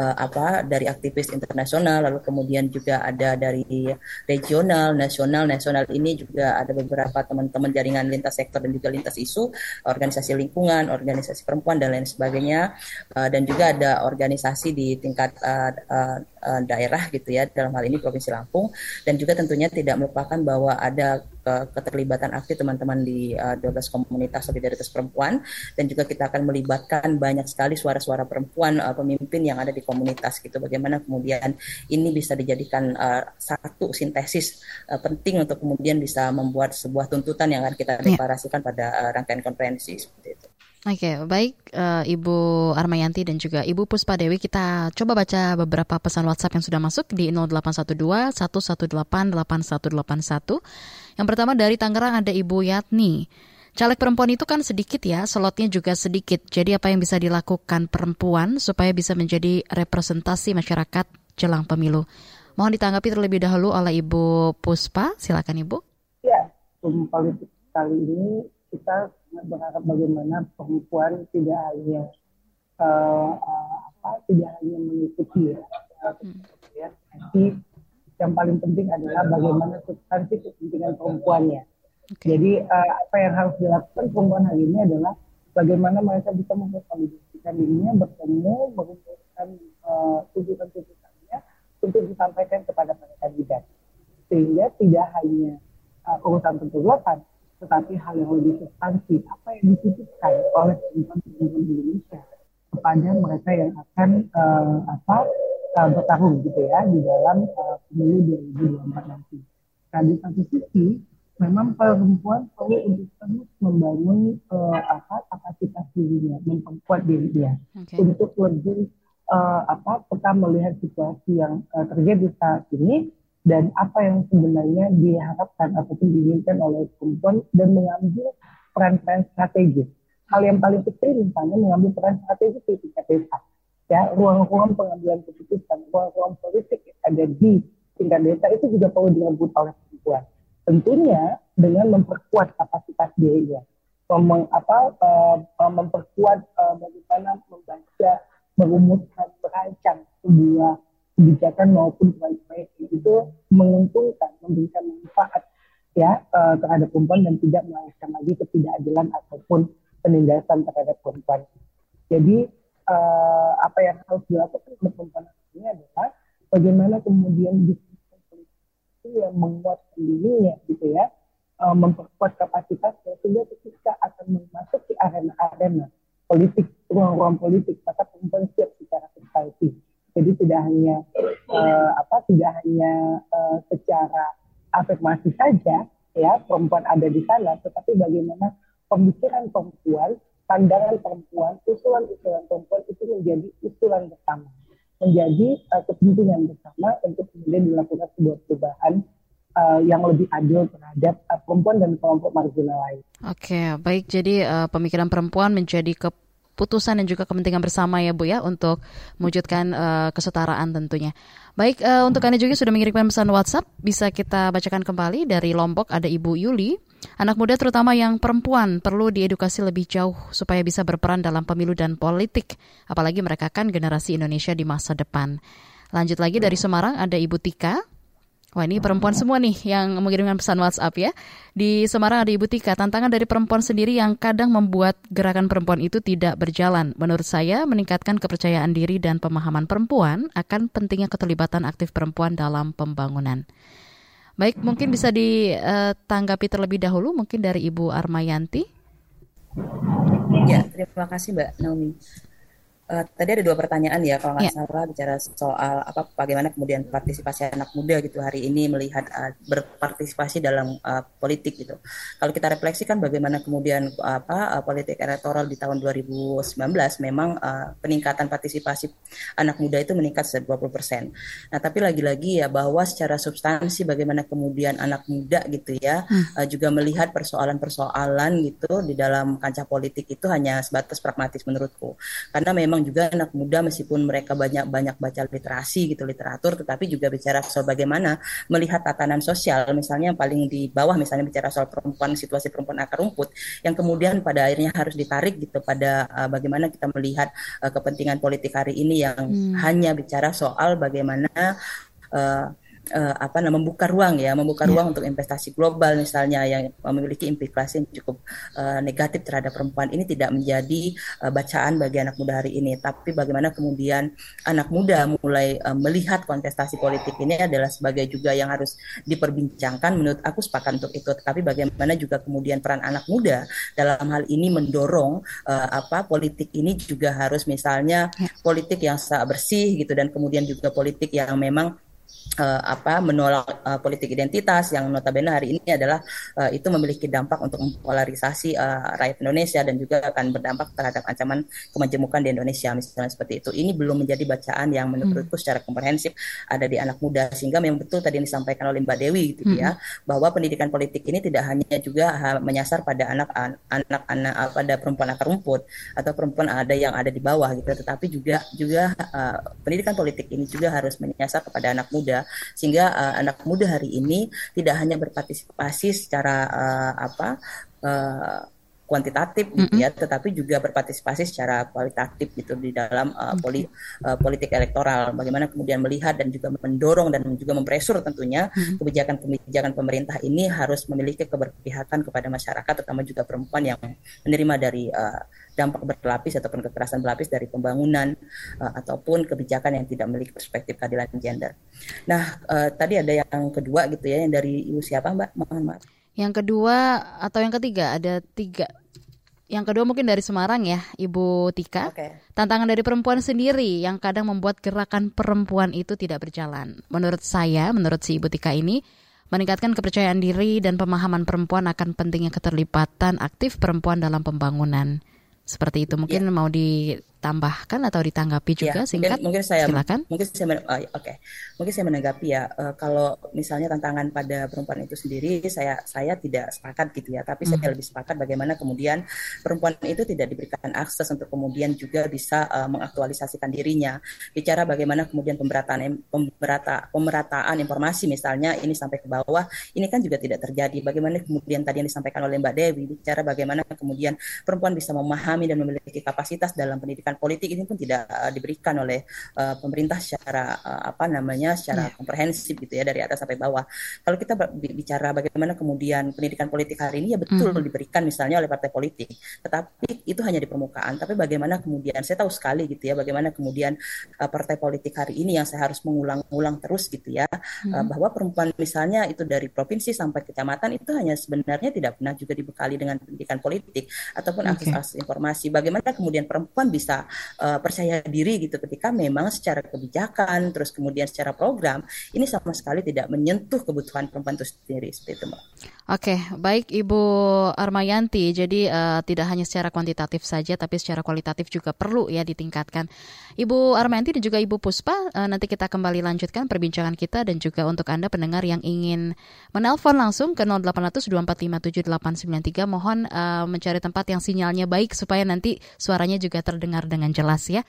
[SPEAKER 4] uh, apa dari aktivis internasional lalu kemudian juga ada dari regional, nasional, nasional ini juga ada beberapa teman-teman jaringan lintas sektor dan juga lintas isu, organisasi lingkungan, organisasi perempuan dan lain sebagainya uh, dan juga ada organisasi di tingkat uh, uh, daerah gitu ya dalam hal ini Provinsi Lampung dan juga tentunya tidak melupakan bahwa ada keterlibatan aktif teman-teman di uh, 12 komunitas solidaritas perempuan dan juga kita akan melibatkan banyak sekali suara-suara perempuan uh, pemimpin yang ada di komunitas gitu bagaimana kemudian ini bisa dijadikan uh, satu sintesis uh, penting untuk kemudian bisa membuat sebuah tuntutan yang akan kita ya. deklarasikan pada uh, rangkaian konferensi seperti itu.
[SPEAKER 2] Oke, okay, baik uh, Ibu Armayanti dan juga Ibu Puspa Dewi kita coba baca beberapa pesan WhatsApp yang sudah masuk di 0812 118 8181. Yang pertama dari Tangerang ada Ibu Yatni. Caleg perempuan itu kan sedikit ya, slotnya juga sedikit. Jadi apa yang bisa dilakukan perempuan supaya bisa menjadi representasi masyarakat jelang pemilu? Mohon ditanggapi terlebih dahulu oleh Ibu Puspa. Silakan Ibu.
[SPEAKER 3] Ya, politik kali ini kita berharap bagaimana perempuan tidak hanya uh, uh, apa tidak hanya mengikuti ya, hmm. ya tapi yang paling penting adalah bagaimana substansi kepentingan perempuannya. Okay. Jadi uh, apa yang harus dilakukan perempuan hari ini adalah bagaimana mereka bisa mengkonsolidasikan dirinya bertemu mengumpulkan uh, tuntutan-tuntutannya untuk disampaikan kepada para kandidat sehingga tidak hanya uh, urusan pencoblosan tetapi hal yang lebih substansi apa yang dititipkan oleh perempuan-perempuan Indonesia kepada mereka yang akan uh, apa uh, bertarung gitu ya di dalam uh, pemilu 2024 nanti. Nah di satu sisi memang perempuan perlu untuk terus membangun uh, apa kapasitas dirinya, memperkuat dirinya okay. untuk lebih uh, apa kita melihat situasi yang uh, terjadi saat ini dan apa yang sebenarnya diharapkan ataupun diinginkan oleh perempuan dan mengambil peran-peran strategis. Hal yang paling kecil misalnya mengambil peran strategis di tingkat desa. Ya, ruang-ruang pengambilan keputusan, ruang-ruang politik yang ada di tingkat desa itu juga perlu direbut oleh perempuan. Tentunya dengan memperkuat kapasitas dirinya, Mem apa, uh, memperkuat uh, bagaimana membaca, merumuskan, merancang sebuah kebijakan maupun proyek-proyek itu menguntungkan, memberikan manfaat ya uh, terhadap perempuan dan tidak melahirkan lagi ketidakadilan ataupun penindasan terhadap perempuan. Jadi uh, apa yang harus dilakukan oleh perempuan ini adalah bagaimana kemudian politik itu yang menguatkan dirinya gitu ya, uh, memperkuat kapasitasnya sehingga ketika akan memasuki arena-arena politik, ruang-ruang politik, maka perempuan siap secara substansi jadi tidak hanya uh, apa tidak hanya uh, secara afirmasi saja ya perempuan ada di sana, tetapi bagaimana pemikiran perempuan, pandangan perempuan, usulan-usulan perempuan itu menjadi usulan bersama, menjadi uh, kepentingan bersama untuk kemudian dilakukan sebuah perubahan uh, yang lebih adil terhadap uh, perempuan dan kelompok marginal lain.
[SPEAKER 2] Oke, baik. Jadi uh, pemikiran perempuan menjadi keputusan dan juga kepentingan bersama ya Bu ya untuk mewujudkan uh, kesetaraan tentunya. Baik, uh, untuk Anda juga sudah mengirimkan pesan WhatsApp, bisa kita bacakan kembali dari Lombok ada Ibu Yuli. Anak muda terutama yang perempuan perlu diedukasi lebih jauh supaya bisa berperan dalam pemilu dan politik, apalagi mereka kan generasi Indonesia di masa depan. Lanjut lagi dari Semarang ada Ibu Tika. Wah ini perempuan semua nih yang mengirimkan pesan WhatsApp ya. Di Semarang ada Ibu Tika, tantangan dari perempuan sendiri yang kadang membuat gerakan perempuan itu tidak berjalan. Menurut saya, meningkatkan kepercayaan diri dan pemahaman perempuan akan pentingnya keterlibatan aktif perempuan dalam pembangunan. Baik, mungkin bisa ditanggapi terlebih dahulu, mungkin dari Ibu Armayanti.
[SPEAKER 4] Ya, terima kasih Mbak Naomi. Uh, tadi ada dua pertanyaan ya kalau nggak yeah. salah bicara soal apa bagaimana kemudian partisipasi anak muda gitu hari ini melihat uh, berpartisipasi dalam uh, politik gitu. Kalau kita refleksikan bagaimana kemudian apa uh, politik elektoral di tahun 2019 memang uh, peningkatan partisipasi anak muda itu meningkat 20%. Nah, tapi lagi-lagi ya bahwa secara substansi bagaimana kemudian anak muda gitu ya hmm. uh, juga melihat persoalan-persoalan gitu di dalam kancah politik itu hanya sebatas pragmatis menurutku. Karena memang juga anak muda meskipun mereka banyak-banyak baca literasi gitu literatur tetapi juga bicara soal bagaimana melihat tatanan sosial misalnya yang paling di bawah misalnya bicara soal perempuan situasi perempuan akar rumput yang kemudian pada akhirnya harus ditarik gitu pada uh, bagaimana kita melihat uh, kepentingan politik hari ini yang hmm. hanya bicara soal bagaimana uh, uh, apa namanya membuka ruang ya, membuka yeah. ruang untuk investasi global misalnya yang memiliki implikasi yang cukup uh, negatif terhadap perempuan ini tidak menjadi uh, bacaan bagi anak muda hari ini. Tapi bagaimana kemudian anak muda mulai uh, melihat kontestasi politik ini adalah sebagai juga yang harus diperbincangkan. Menurut aku sepakat untuk itu. Tapi bagaimana juga kemudian peran anak muda dalam hal ini mendorong uh, apa politik ini juga harus misalnya yeah. politik yang bersih gitu dan kemudian juga politik yang memang uh, apa menolak uh, politik identitas yang notabene hari ini adalah uh, itu memiliki dampak untuk polarisasi uh, rakyat Indonesia dan juga akan berdampak terhadap ancaman kemajemukan di Indonesia misalnya seperti itu. Ini belum menjadi bacaan yang menurutku hmm. secara komprehensif ada di anak muda sehingga memang betul tadi yang disampaikan oleh Mbak Dewi gitu ya, hmm. ya bahwa pendidikan politik ini tidak hanya juga menyasar pada anak anak anak pada perempuan akar rumput atau perempuan ada yang ada di bawah gitu tetapi juga juga uh, pendidikan politik ini juga harus menyasar kepada anak muda sehingga uh, anak muda hari ini tidak hanya berpartisipasi secara uh, apa uh, kuantitatif gitu ya, tetapi juga berpartisipasi secara kualitatif gitu di dalam uh, poli, uh, politik elektoral. Bagaimana kemudian melihat dan juga mendorong dan juga mempresur tentunya kebijakan-kebijakan pemerintah ini harus memiliki keberpihakan kepada masyarakat, terutama juga perempuan yang menerima dari uh, dampak berlapis ataupun kekerasan berlapis dari pembangunan uh, ataupun kebijakan yang tidak memiliki perspektif keadilan gender. Nah, uh, tadi ada yang kedua gitu ya, yang dari ibu siapa Mbak? Mohon maaf.
[SPEAKER 2] Yang kedua atau yang ketiga ada tiga yang kedua mungkin dari Semarang ya, Ibu Tika. Okay. Tantangan dari perempuan sendiri yang kadang membuat gerakan perempuan itu tidak berjalan. Menurut saya, menurut si Ibu Tika ini, meningkatkan kepercayaan diri dan pemahaman perempuan akan pentingnya keterlibatan aktif perempuan dalam pembangunan. Seperti itu mungkin ya. mau di tambahkan atau ditanggapi juga ya, singkat?
[SPEAKER 4] Mungkin, mungkin saya
[SPEAKER 2] silakan.
[SPEAKER 4] Mungkin saya oh, oke. Okay. Mungkin saya menanggapi ya uh, kalau misalnya tantangan pada perempuan itu sendiri saya saya tidak sepakat gitu ya, tapi hmm. saya lebih sepakat bagaimana kemudian perempuan itu tidak diberikan akses untuk kemudian juga bisa uh, mengaktualisasikan dirinya. Bicara bagaimana kemudian pemerataan pemerata pemerataan informasi misalnya ini sampai ke bawah, ini kan juga tidak terjadi. Bagaimana kemudian tadi yang disampaikan oleh Mbak Dewi bicara bagaimana kemudian perempuan bisa memahami dan memiliki kapasitas dalam pendidikan pendidikan politik ini pun tidak uh, diberikan oleh uh, pemerintah secara uh, apa namanya secara yeah. komprehensif gitu ya dari atas sampai bawah. Kalau kita bicara bagaimana kemudian pendidikan politik hari ini ya betul mm. diberikan misalnya oleh partai politik, tetapi itu hanya di permukaan. Tapi bagaimana kemudian saya tahu sekali gitu ya bagaimana kemudian uh, partai politik hari ini yang saya harus mengulang-ulang terus gitu ya mm. uh, bahwa perempuan misalnya itu dari provinsi sampai kecamatan itu hanya sebenarnya tidak pernah juga dibekali dengan pendidikan politik ataupun okay. akses informasi. Bagaimana kemudian perempuan bisa uh, percaya diri gitu ketika memang secara kebijakan terus kemudian secara program ini sama sekali tidak menyentuh kebutuhan perempuan itu sendiri seperti itu mbak.
[SPEAKER 2] Oke, baik Ibu Armayanti. Jadi uh, tidak hanya secara kuantitatif saja, tapi secara kualitatif juga perlu ya ditingkatkan. Ibu Armayanti dan juga Ibu Puspa, uh, nanti kita kembali lanjutkan perbincangan kita dan juga untuk Anda pendengar yang ingin menelpon langsung ke 0800 2457893, mohon uh, mencari tempat yang sinyalnya baik supaya nanti suaranya juga terdengar dengan jelas ya.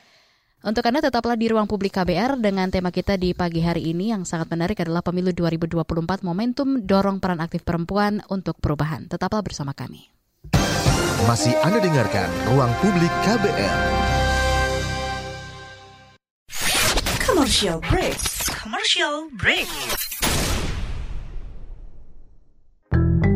[SPEAKER 2] Untuk Anda tetaplah di ruang publik KBR dengan tema kita di pagi hari ini yang sangat menarik adalah pemilu 2024 momentum dorong peran aktif perempuan untuk perubahan. Tetaplah bersama kami.
[SPEAKER 1] Masih Anda dengarkan ruang publik KBR.
[SPEAKER 5] Commercial break. Commercial break.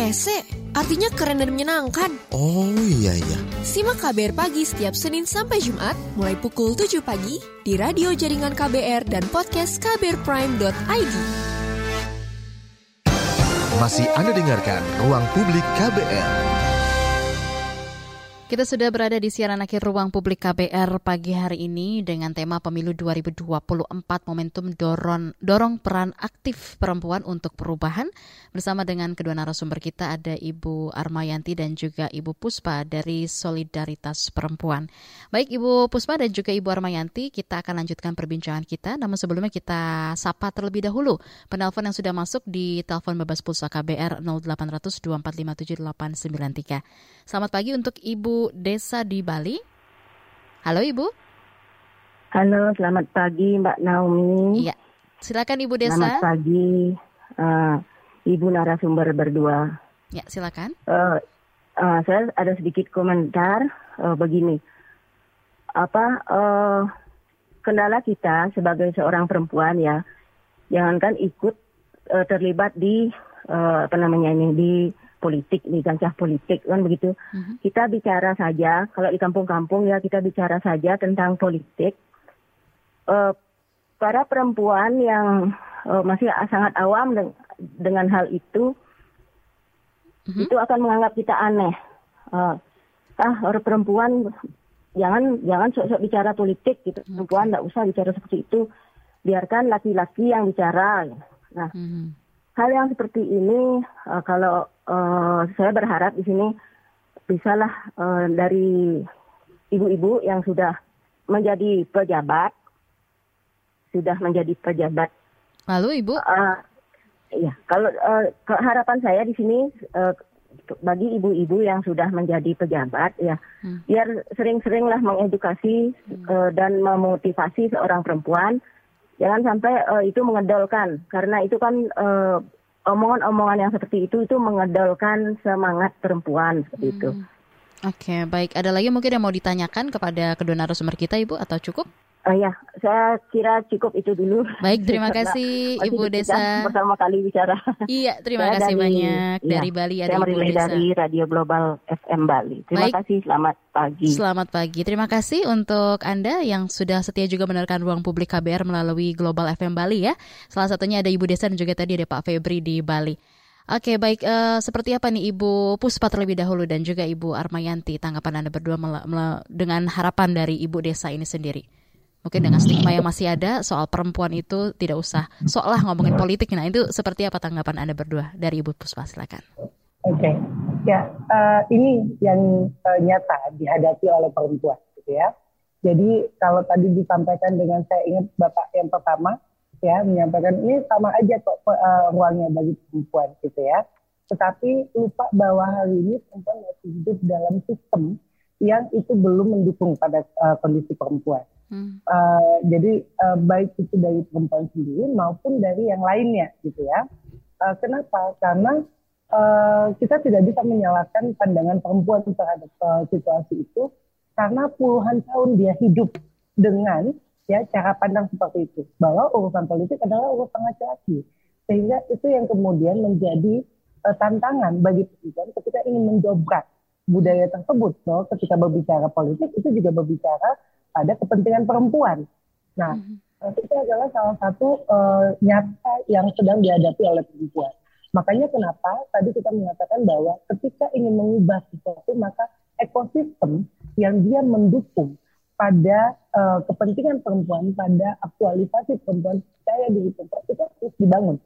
[SPEAKER 14] Ih, rese. Artinya keren dan menyenangkan.
[SPEAKER 15] Oh iya iya.
[SPEAKER 14] Simak KBR Pagi setiap Senin sampai Jumat mulai pukul 7 pagi di radio jaringan KBR dan podcast kbrprime.id.
[SPEAKER 1] Masih Anda dengarkan Ruang Publik KBR.
[SPEAKER 2] Kita sudah berada di siaran akhir ruang publik KBR pagi hari ini dengan tema pemilu 2024 momentum dorong, dorong peran aktif perempuan untuk perubahan. Bersama dengan kedua narasumber kita ada Ibu Armayanti dan juga Ibu Puspa dari Solidaritas Perempuan. Baik Ibu Puspa dan juga Ibu Armayanti, kita akan lanjutkan perbincangan kita. Namun sebelumnya kita sapa terlebih dahulu penelpon yang sudah masuk di telepon bebas pulsa KBR 0800 2457 893. Selamat pagi untuk Ibu Desa di Bali. Halo Ibu.
[SPEAKER 16] Halo, selamat pagi Mbak Naomi.
[SPEAKER 2] Iya, silakan Ibu Desa.
[SPEAKER 16] Selamat pagi uh, Ibu narasumber berdua.
[SPEAKER 2] Ya, silakan.
[SPEAKER 16] Uh, uh, saya ada sedikit komentar uh, begini. Apa uh, kendala kita sebagai seorang perempuan ya, jangankan ikut uh, terlibat di uh, apa namanya ini di politik nih kancah politik kan begitu. Uh-huh. Kita bicara saja kalau di kampung-kampung ya kita bicara saja tentang politik. Uh, para perempuan yang uh, masih sangat awam dengan hal itu uh-huh. itu akan menganggap kita aneh. Uh, ah orang perempuan jangan jangan sok-sok bicara politik gitu. Perempuan tidak usah bicara seperti itu. Biarkan laki-laki yang bicara. Nah, uh-huh. hal yang seperti ini uh, kalau uh, saya berharap di sini bisalah uh, dari ibu-ibu yang sudah menjadi pejabat, sudah menjadi pejabat.
[SPEAKER 2] Lalu ibu?
[SPEAKER 16] Uh, ya, kalau uh, harapan saya di sini uh, bagi ibu-ibu yang sudah menjadi pejabat, ya, hmm. biar sering-seringlah mengedukasi hmm. uh, dan memotivasi seorang perempuan, jangan sampai uh, itu mengedolkan, karena itu kan uh, omongan-omongan yang seperti itu itu mengedolkan semangat perempuan seperti hmm. itu.
[SPEAKER 2] Oke, okay, baik. Ada lagi mungkin yang mau ditanyakan kepada kedua narasumber kita, Ibu, atau cukup?
[SPEAKER 16] Uh, ya, saya kira cukup itu dulu.
[SPEAKER 2] Baik, terima kasih Ibu Desa.
[SPEAKER 16] Pertama kali bicara.
[SPEAKER 2] Iya, terima saya kasih dari, banyak
[SPEAKER 16] ya,
[SPEAKER 2] dari Bali ada
[SPEAKER 16] saya
[SPEAKER 2] Ibu Desa.
[SPEAKER 16] dari Radio Global FM Bali. Terima Baik. kasih, selamat pagi.
[SPEAKER 2] Selamat pagi. Terima kasih untuk Anda yang sudah setia juga mendengarkan ruang publik KBR melalui Global FM Bali ya. Salah satunya ada Ibu Desa dan juga tadi ada Pak Febri di Bali. Oke, baik. Uh, seperti apa nih Ibu Puspa terlebih dahulu dan juga Ibu Armayanti tanggapan Anda berdua dengan harapan dari Ibu Desa ini sendiri? Mungkin dengan stigma yang masih ada soal perempuan itu tidak usah seolah ngomongin politik. Nah itu seperti apa tanggapan Anda berdua dari Ibu Puspa? Silakan.
[SPEAKER 3] Oke, okay. ya uh, ini yang uh, nyata dihadapi oleh perempuan, gitu ya. Jadi kalau tadi disampaikan dengan saya ingat bapak yang pertama ya menyampaikan ini sama aja kok uh, ruangnya bagi perempuan, gitu ya. Tetapi lupa bahwa hari ini perempuan masih hidup dalam sistem yang itu belum mendukung pada uh, kondisi perempuan. Hmm. Uh, jadi uh, baik itu dari perempuan sendiri maupun dari yang lainnya gitu ya. Uh, kenapa? Karena uh, kita tidak bisa menyalahkan pandangan perempuan terhadap uh, situasi itu karena puluhan tahun dia hidup dengan ya cara pandang seperti itu bahwa urusan politik adalah urusan laki-laki sehingga itu yang kemudian menjadi uh, tantangan bagi perempuan ketika ingin menjobrak budaya tersebut. So, ketika berbicara politik itu juga berbicara pada kepentingan perempuan. Nah, mm-hmm. itu adalah salah satu uh, nyata yang sedang dihadapi oleh perempuan. Makanya kenapa tadi kita mengatakan bahwa ketika ingin mengubah sesuatu maka ekosistem yang dia mendukung pada uh, kepentingan perempuan, pada aktualisasi perempuan, saya diri perempuan itu harus dibangun.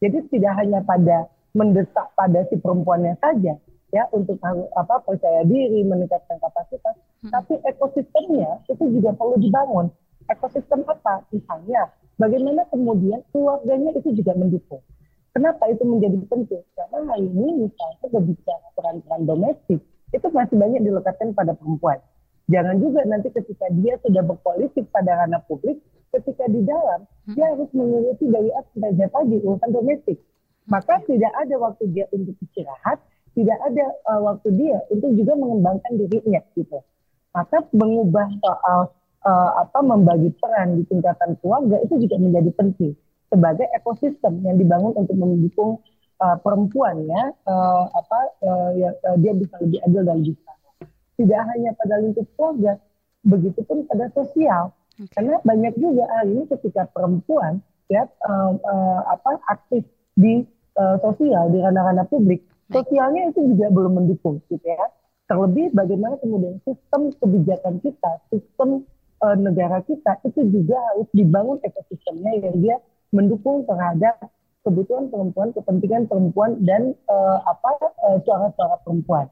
[SPEAKER 3] Jadi tidak hanya pada mendesak pada si perempuannya saja, ya untuk apa percaya diri, meningkatkan kapasitas, hmm. tapi ekosistemnya itu juga perlu dibangun. Ekosistem apa? Misalnya, bagaimana kemudian keluarganya itu juga mendukung. Kenapa itu menjadi penting? Karena hari ini misalnya berbicara peran-peran domestik, itu masih banyak dilekatkan pada perempuan. Jangan juga nanti ketika dia sudah berkoalisi pada ranah publik, ketika di dalam hmm. dia harus mengurusi dari A sampai Z urusan domestik. Maka tidak ada waktu dia untuk istirahat, tidak ada uh, waktu dia untuk juga mengembangkan dirinya gitu. Maka mengubah soal uh, apa membagi peran di tingkatan keluarga itu juga menjadi penting sebagai ekosistem yang dibangun untuk mendukung uh, perempuan ya uh, apa uh, ya, uh, dia bisa lebih adil dan bisa tidak hanya pada lingkup keluarga, begitupun pada sosial. Okay. Karena banyak juga hari ini ketika perempuan ya uh, uh, apa aktif di uh, sosial di ranah-ranah publik, sosialnya itu juga belum mendukung gitu ya. Terlebih bagaimana kemudian sistem kebijakan kita, sistem uh, negara kita itu juga harus dibangun ekosistemnya yang dia mendukung terhadap kebutuhan perempuan, kepentingan perempuan dan uh, apa suara-suara uh, perempuan.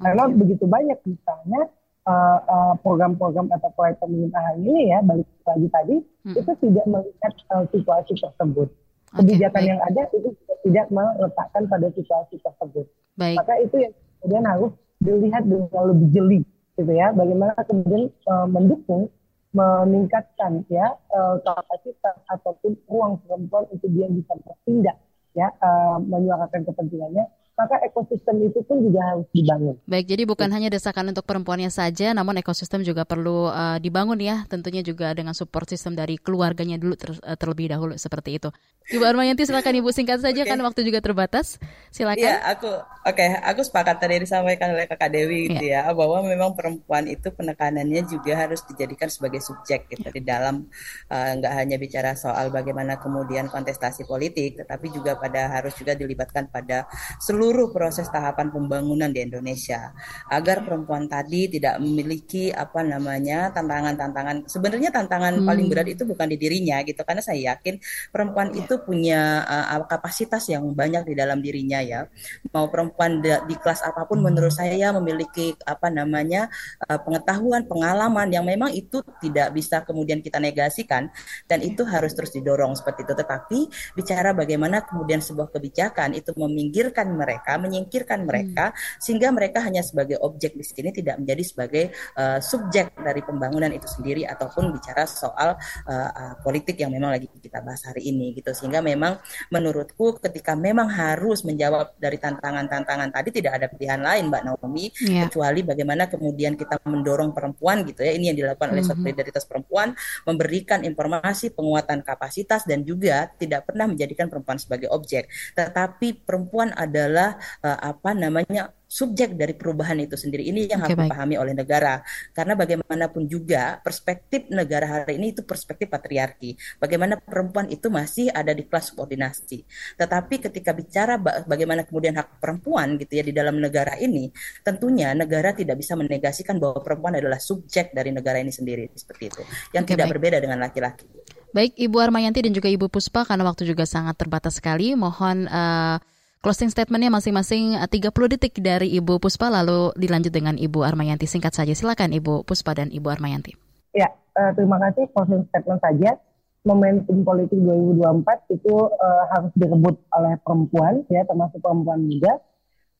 [SPEAKER 3] Karena begitu banyak misalnya uh, uh, program-program atau proyek pemerintahan ini ya balik lagi tadi hmm. itu tidak melihat uh, situasi tersebut. Kebijakan okay, yang ada itu tidak meletakkan pada situasi tersebut. Baik. Maka itu yang kemudian harus dilihat dengan lebih jeli gitu ya. Bagaimana kemudian uh, mendukung meningkatkan ya uh, kapasitas ataupun ruang perempuan untuk dia bisa bertindak ya uh, menyuarakan kepentingannya maka ekosistem itu pun juga harus dibangun.
[SPEAKER 2] Baik, jadi bukan hanya desakan untuk perempuannya saja, namun ekosistem juga perlu uh, dibangun ya, tentunya juga dengan support sistem dari keluarganya dulu ter, uh, terlebih dahulu seperti itu. Ibu Armayanti silakan Ibu singkat saja okay. kan waktu juga terbatas. Silakan.
[SPEAKER 4] Iya, aku oke, okay, aku sepakat tadi disampaikan oleh Kakak Dewi gitu ya. ya, bahwa memang perempuan itu penekanannya juga harus dijadikan sebagai subjek gitu ya. di dalam uh, nggak hanya bicara soal bagaimana kemudian kontestasi politik, tetapi juga pada harus juga dilibatkan pada seluruh seluruh proses tahapan pembangunan di Indonesia agar perempuan tadi tidak memiliki apa namanya tantangan-tantangan sebenarnya tantangan hmm. paling berat itu bukan di dirinya gitu karena saya yakin perempuan ya. itu punya uh, kapasitas yang banyak di dalam dirinya ya mau perempuan di, di kelas apa pun hmm. menurut saya memiliki apa namanya uh, pengetahuan pengalaman yang memang itu tidak bisa kemudian kita negasikan dan ya. itu harus terus didorong seperti itu tetapi bicara bagaimana kemudian sebuah kebijakan itu meminggirkan mereka mereka, menyingkirkan hmm. mereka hmm. sehingga mereka hanya sebagai objek di sini tidak menjadi sebagai uh, subjek dari pembangunan itu sendiri ataupun bicara soal uh, uh, politik yang memang lagi kita bahas hari ini gitu. Sehingga memang menurutku ketika memang harus menjawab dari tantangan-tantangan tadi tidak ada pilihan lain Mbak Naomi yeah. kecuali bagaimana kemudian kita mendorong perempuan gitu ya. Ini yang dilakukan oleh mm-hmm. solidaritas perempuan memberikan informasi penguatan kapasitas dan juga tidak pernah menjadikan perempuan sebagai objek, tetapi perempuan adalah adalah uh, apa namanya subjek dari perubahan itu sendiri. Ini yang okay, harus dipahami oleh negara. Karena bagaimanapun juga perspektif negara hari ini itu perspektif patriarki. Bagaimana perempuan itu masih ada di kelas subordinasi. Tetapi ketika bicara bagaimana kemudian hak perempuan gitu ya di dalam negara ini tentunya negara tidak bisa menegasikan bahwa perempuan adalah subjek dari negara ini sendiri. Seperti itu. Yang okay, tidak baik. berbeda dengan laki-laki.
[SPEAKER 2] Baik Ibu Armayanti dan juga Ibu Puspa karena waktu juga sangat terbatas sekali mohon uh, Closing statementnya masing-masing 30 eh, detik dari Ibu Puspa lalu dilanjut dengan Ibu Armayanti. Singkat saja silakan Ibu Puspa dan Ibu Armayanti.
[SPEAKER 3] Ya, uh, terima kasih closing statement saja. Momentum politik 2024 itu uh, harus direbut oleh perempuan ya termasuk perempuan muda.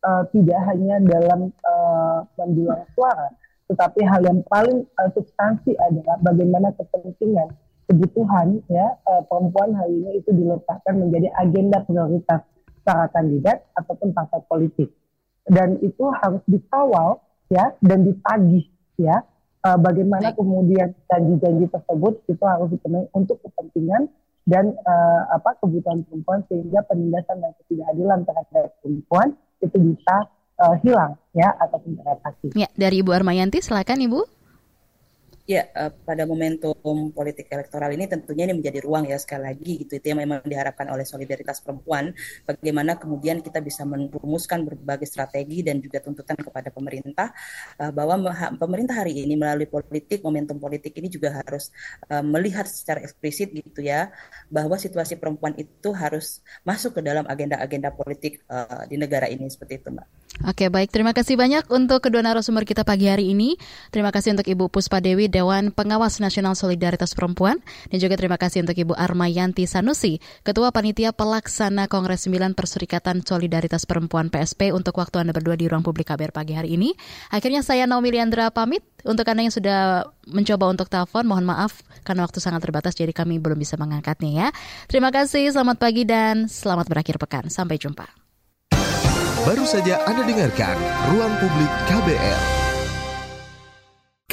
[SPEAKER 3] Uh, tidak hanya dalam menjual suara, tetapi hal yang paling uh, substansi adalah bagaimana kepentingan kebutuhan ya uh, perempuan hari ini itu diletakkan menjadi agenda prioritas para kandidat ataupun partai politik. Dan itu harus dikawal ya dan ditagih ya uh, bagaimana kemudian janji-janji tersebut itu harus dipenuhi untuk kepentingan dan uh, apa kebutuhan perempuan sehingga penindasan dan ketidakadilan terhadap perempuan itu bisa uh, hilang ya ataupun beradaptasi.
[SPEAKER 2] Ya, dari Ibu Armayanti silakan Ibu.
[SPEAKER 4] Ya, uh, pada momentum politik elektoral ini tentunya ini menjadi ruang ya sekali lagi gitu itu yang memang diharapkan oleh solidaritas perempuan bagaimana kemudian kita bisa merumuskan berbagai strategi dan juga tuntutan kepada pemerintah uh, bahwa pemerintah hari ini melalui politik momentum politik ini juga harus uh, melihat secara eksplisit gitu ya bahwa situasi perempuan itu harus masuk ke dalam agenda-agenda politik uh, di negara ini seperti itu, Mbak.
[SPEAKER 2] Oke, baik. Terima kasih banyak untuk kedua narasumber kita pagi hari ini. Terima kasih untuk Ibu Puspa Dewi Dewan Pengawas Nasional Solidaritas Perempuan dan juga terima kasih untuk Ibu Armayanti Sanusi, Ketua Panitia Pelaksana Kongres 9 Perserikatan Solidaritas Perempuan PSP untuk waktu Anda berdua di ruang publik KBR pagi hari ini. Akhirnya saya Naomi Liandra pamit. Untuk Anda yang sudah mencoba untuk telepon, mohon maaf karena waktu sangat terbatas jadi kami belum bisa mengangkatnya ya. Terima kasih, selamat pagi dan selamat berakhir pekan. Sampai jumpa.
[SPEAKER 1] Baru saja Anda dengarkan Ruang Publik KBR.